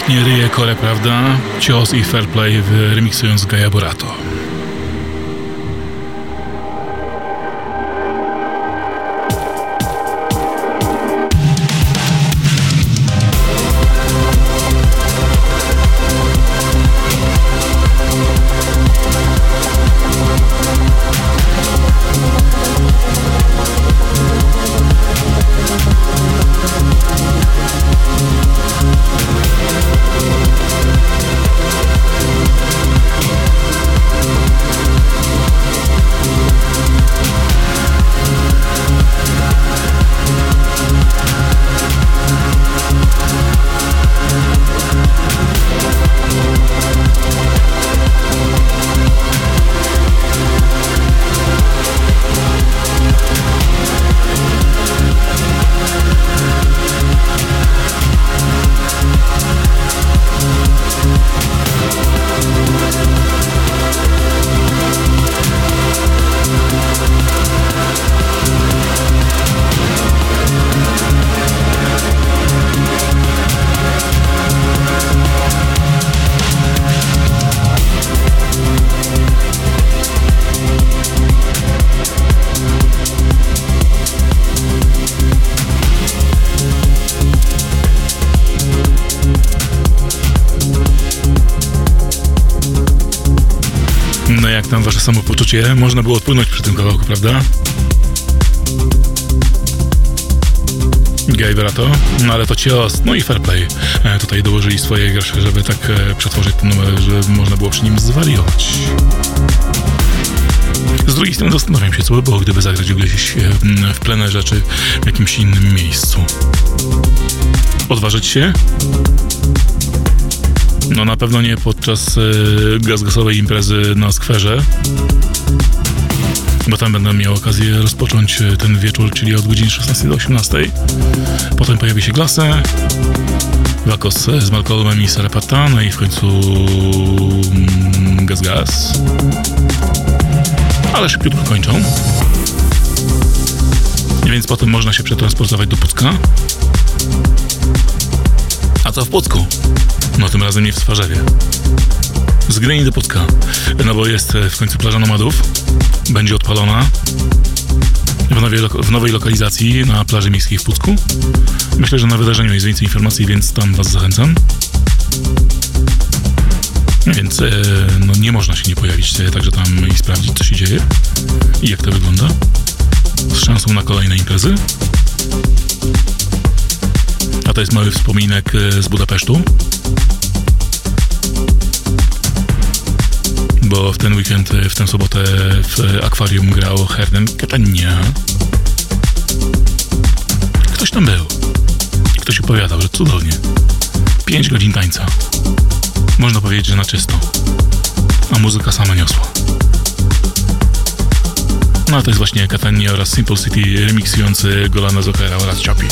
Pięknie ryje kole, prawda? Cios i fair play w remiksując Gaia Borato. Wasze samopoczucie? Można było odpłynąć przy tym kawałku, prawda? Gay Berato, no ale to cios, no i fair play. E, tutaj dołożyli swoje grosze, żeby tak e, przetworzyć ten numer, że można było przy nim zwariować. Z drugiej strony zastanawiam się, co by było, gdyby zagrać gdzieś e, w plenerze czy w jakimś innym miejscu. Odważyć się? No na pewno nie podczas y, gazgasowej imprezy na skwerze, bo tam będę miał okazję rozpocząć y, ten wieczór, czyli od godziny 16 do 18. Potem pojawi się Glase, Wakos z Malcolmem i Sarapata, no i w końcu mm, Gaz Gaz. Ale szybciutko kończą. Więc potem można się przetransportować do Pucka. A co w Pucku? No tym razem nie w Swarzewie. Z Gdyni do Pucka. No bo jest e, w końcu plaża nomadów. Będzie odpalona w nowej, w nowej lokalizacji na plaży miejskiej w Pucku. Myślę, że na wydarzeniu jest więcej informacji, więc tam was zachęcam. Więc e, no, nie można się nie pojawić, e, także tam i sprawdzić, co się dzieje i jak to wygląda. Z szansą na kolejne imprezy. A to jest mały wspominek e, z Budapesztu. Bo w ten weekend, e, w tę sobotę w akwarium grał Hernem Catania. Ktoś tam był. Ktoś opowiadał, że cudownie. 5 godzin tańca. Można powiedzieć, że na czysto. A muzyka sama niosła. No a to jest właśnie Catania oraz Simple City remiksujący Golana Zokera oraz Chapi.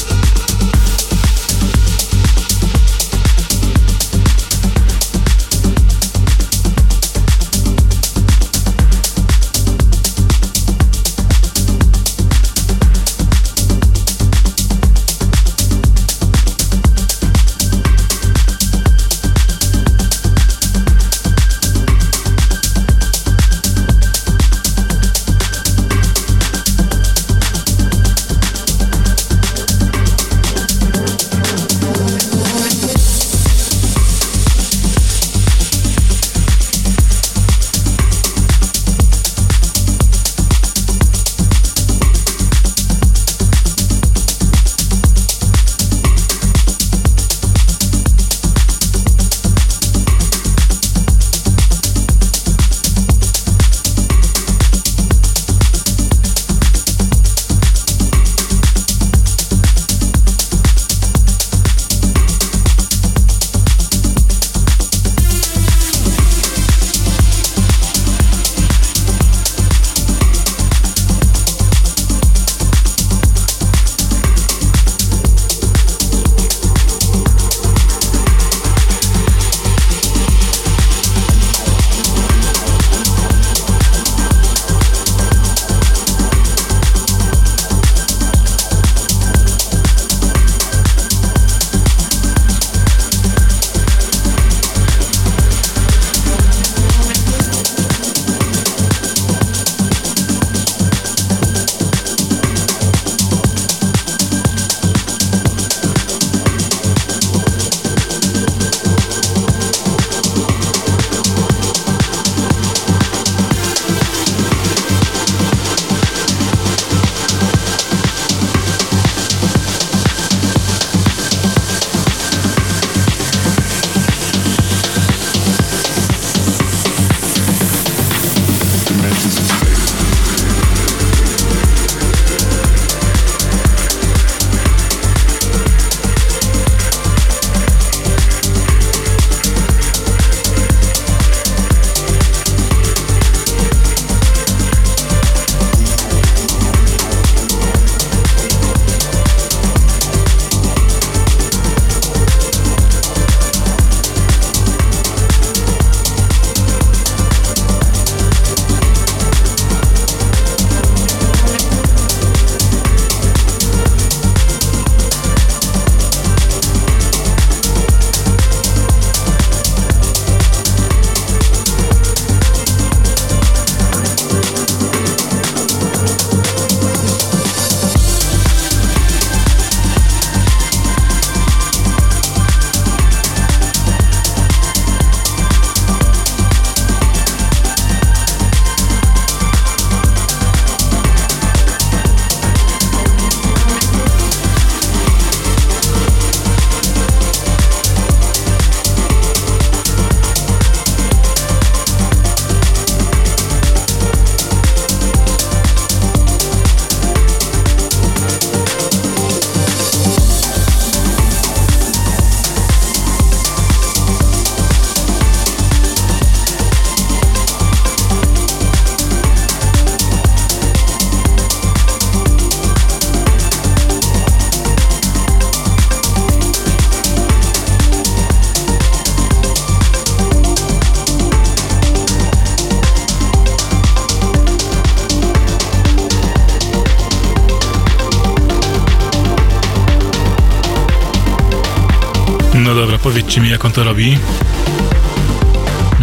Dobra, powiedzcie mi, jak on to robi.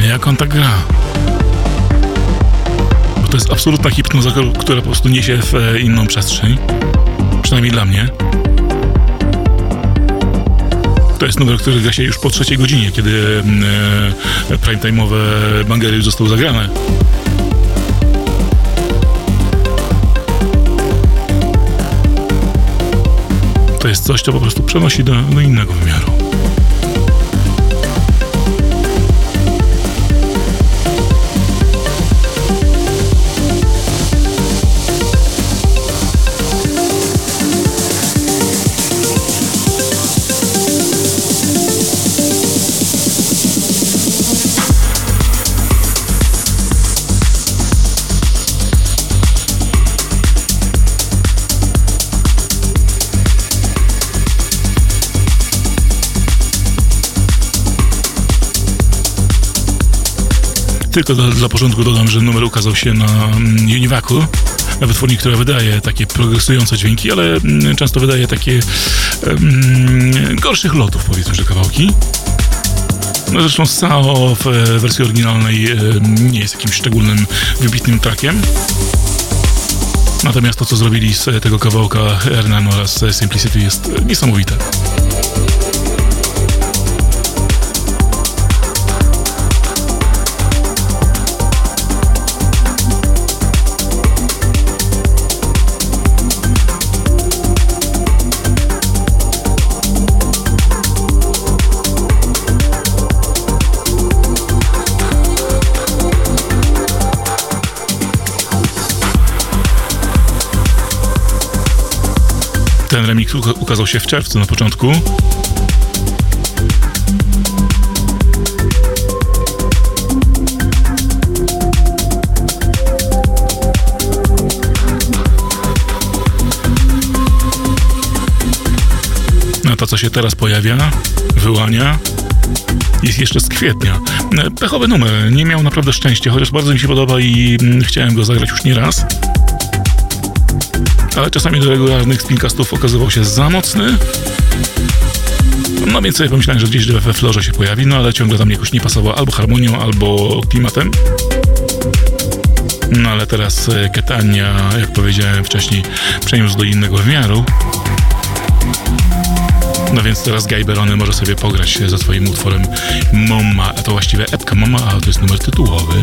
Jak on tak gra. Bo to jest absolutna hipnoza, która po prostu niesie w e, inną przestrzeń. Przynajmniej dla mnie. To jest numer, który gra się już po trzeciej godzinie, kiedy mm, e, primetime'owe bangery już zostały zagrane. To jest coś, co po prostu przenosi do, do innego wymiaru. Tylko dla, dla porządku dodam, że numer ukazał się na mm, Univacu, na wytwórni, która wydaje takie progresujące dźwięki, ale mm, często wydaje takie um, gorszych lotów, powiedzmy, że kawałki. No zresztą Sao w e, wersji oryginalnej e, nie jest jakimś szczególnym, wybitnym trackiem. Natomiast to, co zrobili z tego kawałka Hernan oraz Simplicity jest niesamowite. Ten remix uka- ukazał się w czerwcu na początku. A to, co się teraz pojawia, wyłania, jest jeszcze z kwietnia. Pechowy numer, nie miał naprawdę szczęścia, chociaż bardzo mi się podoba i mm, chciałem go zagrać już nie raz ale czasami do regularnych spincastów okazywał się za mocny. No więc sobie pomyślałem, że gdzieś we florze się pojawi, no ale ciągle tam jakoś nie pasował albo harmonią, albo klimatem. No ale teraz e, Ketania, jak powiedziałem wcześniej, przeniósł do innego wymiaru. No więc teraz Guy Berony może sobie pograć ze swoim utworem Mama, a to właściwie epka Mama, a to jest numer tytułowy.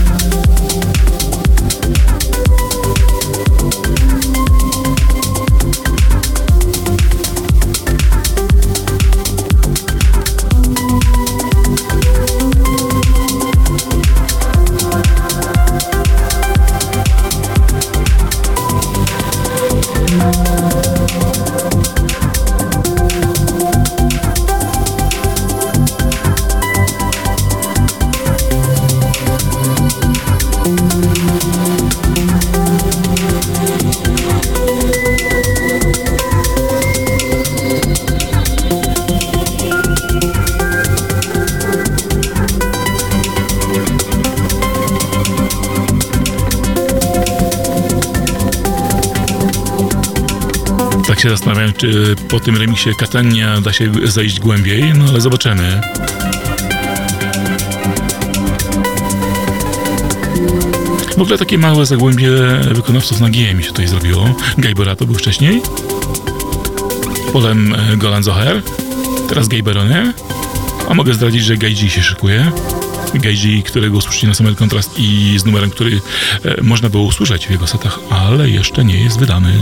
się zastanawiam, czy po tym remisie Katania da się zejść głębiej, no ale zobaczymy. W ogóle takie małe zagłębie wykonawców na G mi się tutaj zrobiło. Gaibera to był wcześniej. Potem e, Golan Zoher. Teraz Gaiberony. A mogę zdradzić, że Gaiji się szykuje. Gaiji, którego usłyszycie na Summit Contrast i z numerem, który e, można było usłyszeć w jego setach, ale jeszcze nie jest wydany.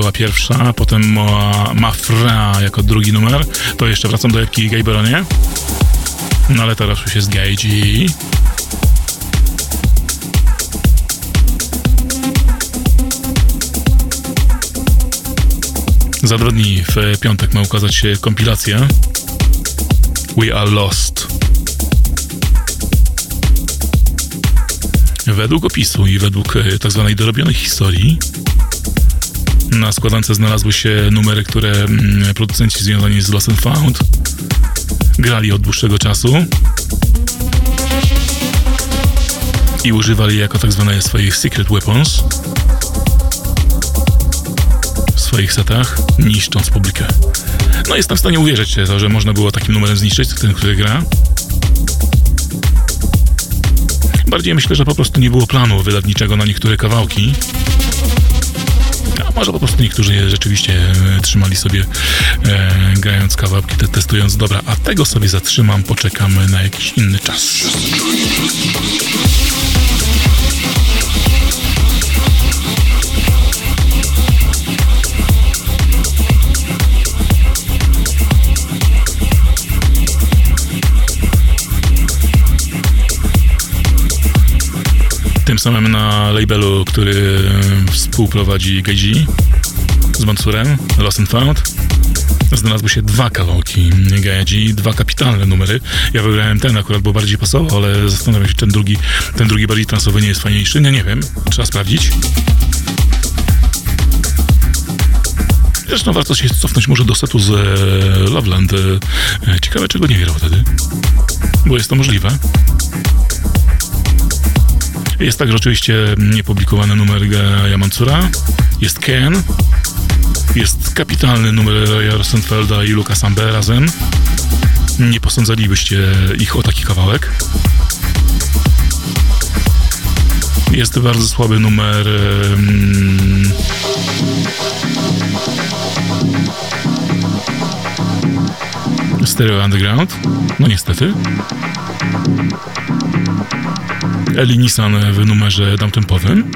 Była pierwsza, potem Ma- Mafra jako drugi numer. To jeszcze wracam do epki Gayberonie. No ale teraz już jest Gay G. Za dwa dni w piątek ma ukazać się kompilacja We Are Lost. Według opisu i według e, tak zwanej dorobionej historii na składance znalazły się numery, które mm, producenci związani z Lost and Found grali od dłuższego czasu i używali jako tak zwane swoich secret weapons w swoich setach, niszcząc publikę. No jestem w stanie uwierzyć w to, że można było takim numerem zniszczyć ten, który gra. Bardziej myślę, że po prostu nie było planu wydawniczego na niektóre kawałki. A może po prostu niektórzy je rzeczywiście e, trzymali sobie e, grając kawałki, te, testując. Dobra, a tego sobie zatrzymam, poczekamy na jakiś inny czas. Samym na labelu, który współprowadzi Geiji z Mansurem, Lost and Found, znalazły się dwa kawałki Geiji, dwa kapitalne numery. Ja wybrałem ten akurat, bo bardziej pasował, ale zastanawiam się, czy ten drugi, ten drugi bardziej transowy nie jest fajniejszy. Nie, nie wiem. Trzeba sprawdzić. Zresztą warto się cofnąć może do setu z e, Loveland. E, ciekawe, czego nie grał wtedy. Bo jest to możliwe. Jest także oczywiście niepublikowany numer Gaja. Jest Ken. Jest kapitalny numer Raya Rosenfelda i Luka Sambe razem. Nie posądzalibyście ich o taki kawałek. Jest bardzo słaby numer. em, Stereo Underground. No niestety. Eli Nissan w numerze downtempowym.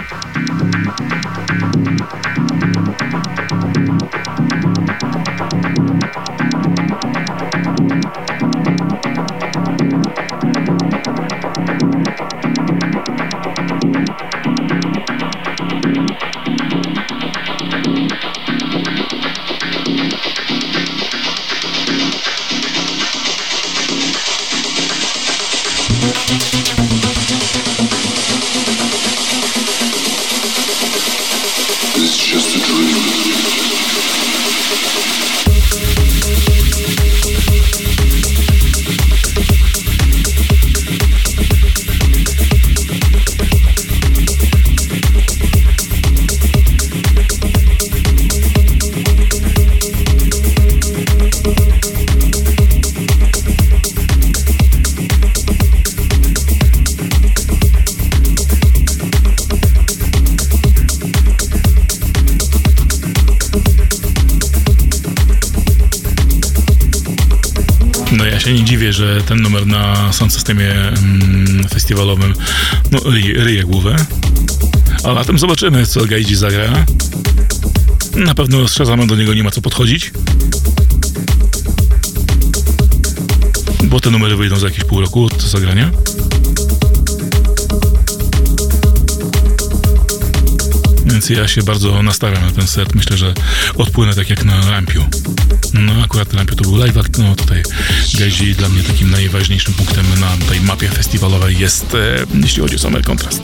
Ten numer na sound systemie mm, festiwalowym no, ryje, ryje głowę. A latem zobaczymy, co Gajdzi zagra. Na pewno z Shazamem do niego nie ma co podchodzić. Bo te numery wyjdą za jakieś pół roku od zagrania. Więc ja się bardzo nastawiam na ten set. Myślę, że odpłynę tak jak na Rampiu. No akurat Rampiu to był live act, no tutaj Gezi dla mnie takim najważniejszym punktem na tej mapie festiwalowej jest, e, jeśli chodzi o Summer Contrast.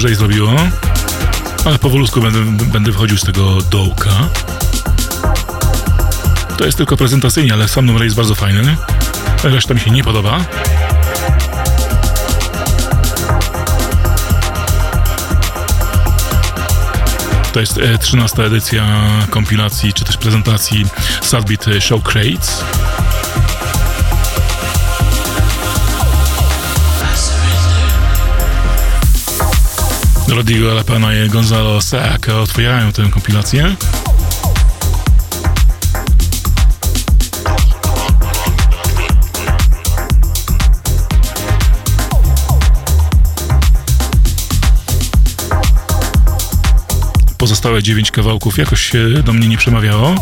Lżej zrobiło. Ale powolutku będę, będę wchodził z tego dołka. To jest tylko prezentacyjnie, ale sam numer jest bardzo fajny. Reszta mi się nie podoba. To jest 13 e, edycja kompilacji, czy też prezentacji Sadbeat Show Crates. Rodrigo Alapana i Gonzalo Seaka otwierają tę kompilację. Pozostałe dziewięć kawałków jakoś się do mnie nie przemawiało.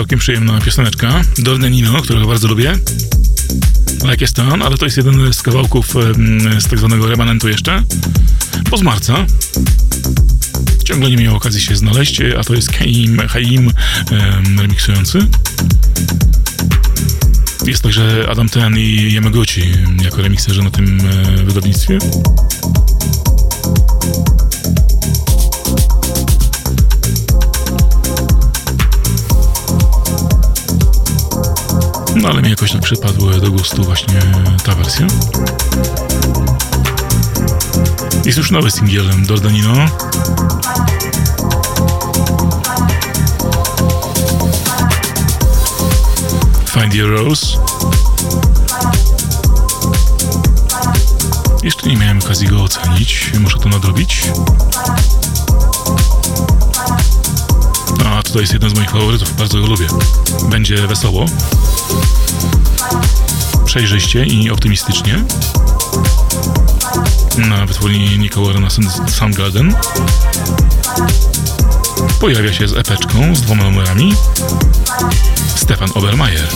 Całkiem przyjemna pioseneczka. Dornenino, którego bardzo lubię. Like jest on, ale to jest jeden z kawałków z tak zwanego remanentu jeszcze, bo z marca. Ciągle nie miał okazji się znaleźć, a to jest Haim, Haim remiksujący. Jest także Adam Ten i Yamaguchi jako remikserzy na tym e, wydawnictwie. No ale mi jakoś tak przypadła do gustu właśnie ta wersja. Jest już nowy singielem Dordanino. Find Your Rose. Jeszcze nie miałem okazji go ocenić, muszę to nadrobić. Tutaj jest jeden z moich faworytów, bardzo go lubię. Będzie wesoło, przejrzyście i optymistycznie. Na wytwórni Nicola na Soundgarden. Pojawia się z epeczką z dwoma numerami. Stefan Obermeier.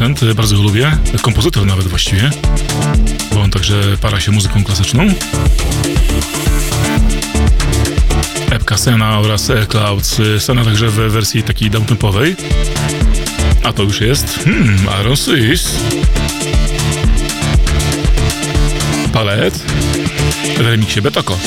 Producent, e, bardzo go lubię, kompozytor nawet właściwie, bo on także para się muzyką klasyczną. Epka Sena oraz Clouds, e, Sena także w wersji takiej downtempowej. A to już jest, hmm, Aaron Swiss. Palet w remiksie Betoko.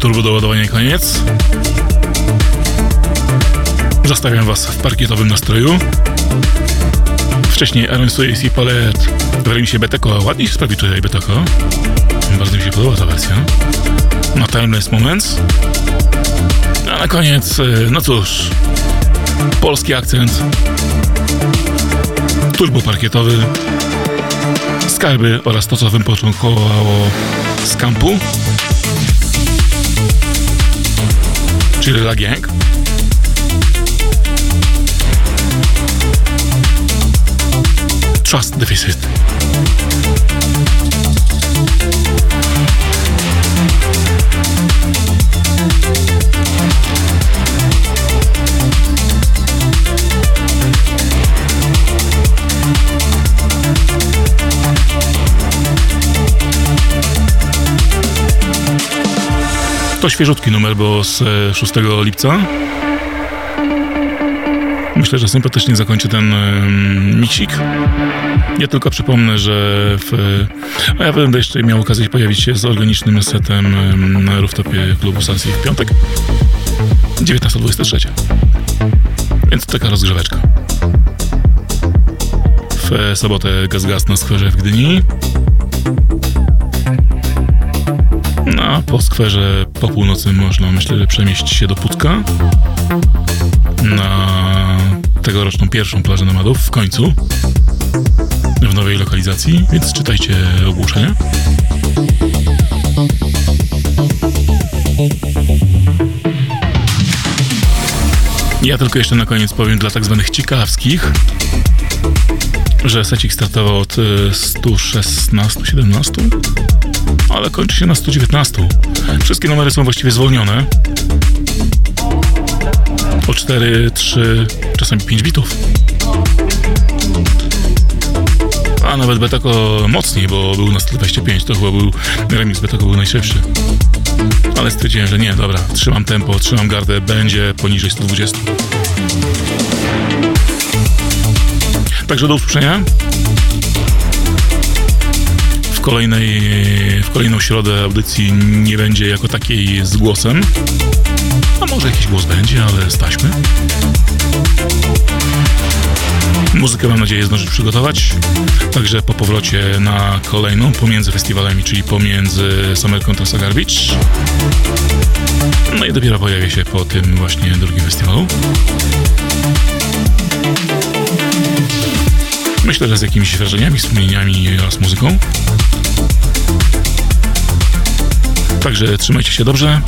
Turbo doładowanie koniec. Zostawiam Was w parkietowym nastroju. Wcześniej Aaron Swiss i Paulette w remixie Beteko. Ładnie się sprawi tutaj Beteko. Bardzo mi się podoba ta wersja. Na Timeless Moments. A na koniec, y, no cóż, polski akcent. Turbo parkietowy. Skarby oraz to, co wypoczątkowało z kampu. Czyli La Gang. Trust Deficit. To świeżutki numer, bo z 6 e, lipca. Myślę, że sympatycznie zakończę ten miksik. Ja tylko przypomnę, że w, a ja będę jeszcze miał okazję pojawić się z organicznym setem na rooftopie klubu Salsi w piątek 19.23. Więc taka rozgrzeweczka. W sobotę Gaz Gaz na skwerze w Gdyni. Po skwerze po północy można, myślę, że przemieścić się do Putka. Na tegoroczną pierwszą plażę nomadów w końcu. W nowej lokalizacji, więc czytajcie ogłoszenia. Ja tylko jeszcze na koniec powiem dla tak zwanych ciekawskich, że secik startował od 116-17, ale kończy się na 119. Wszystkie numery są właściwie zwolnione o 4, 3, czasami 5 bitów. A nawet Betako mocniej, bo był na 125, to chyba był remix Betako był najszybszy. Ale stwierdziłem, że nie, dobra, trzymam tempo, trzymam gardę, będzie poniżej 120. Także do usłyszenia. W kolejnej, w kolejną środę audycji nie będzie jako takiej z głosem. A może jakiś głos będzie, ale staśmy. Muzykę mam nadzieję zdążyć przygotować. Także po powrocie na kolejną pomiędzy festiwalami, czyli pomiędzy Summer Contest Garbage. No i dopiero pojawię się po tym właśnie drugim festiwalu. Myślę, że z jakimiś wrażeniami, wspomnieniami oraz muzyką. Także trzymajcie się dobrze.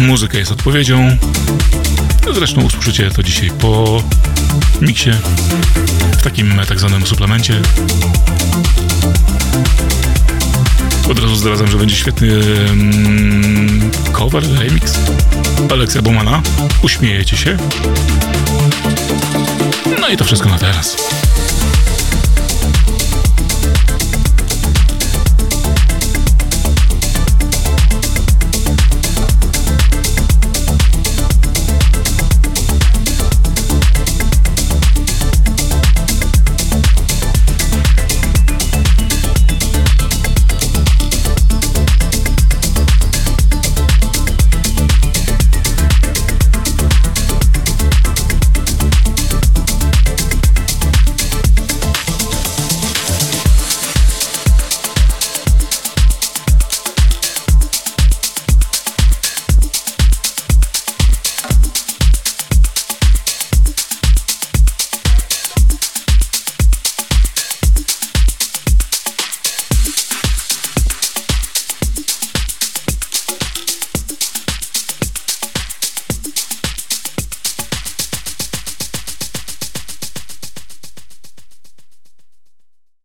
Muzyka jest odpowiedzią. Zresztą usłyszycie to dzisiaj po miksie, w takim tak zwanym suplemencie. Od razu zdradzam, że będzie świetny mm, cover, remix Aleksa Bowmana. Uśmiejecie się. No i to wszystko na teraz.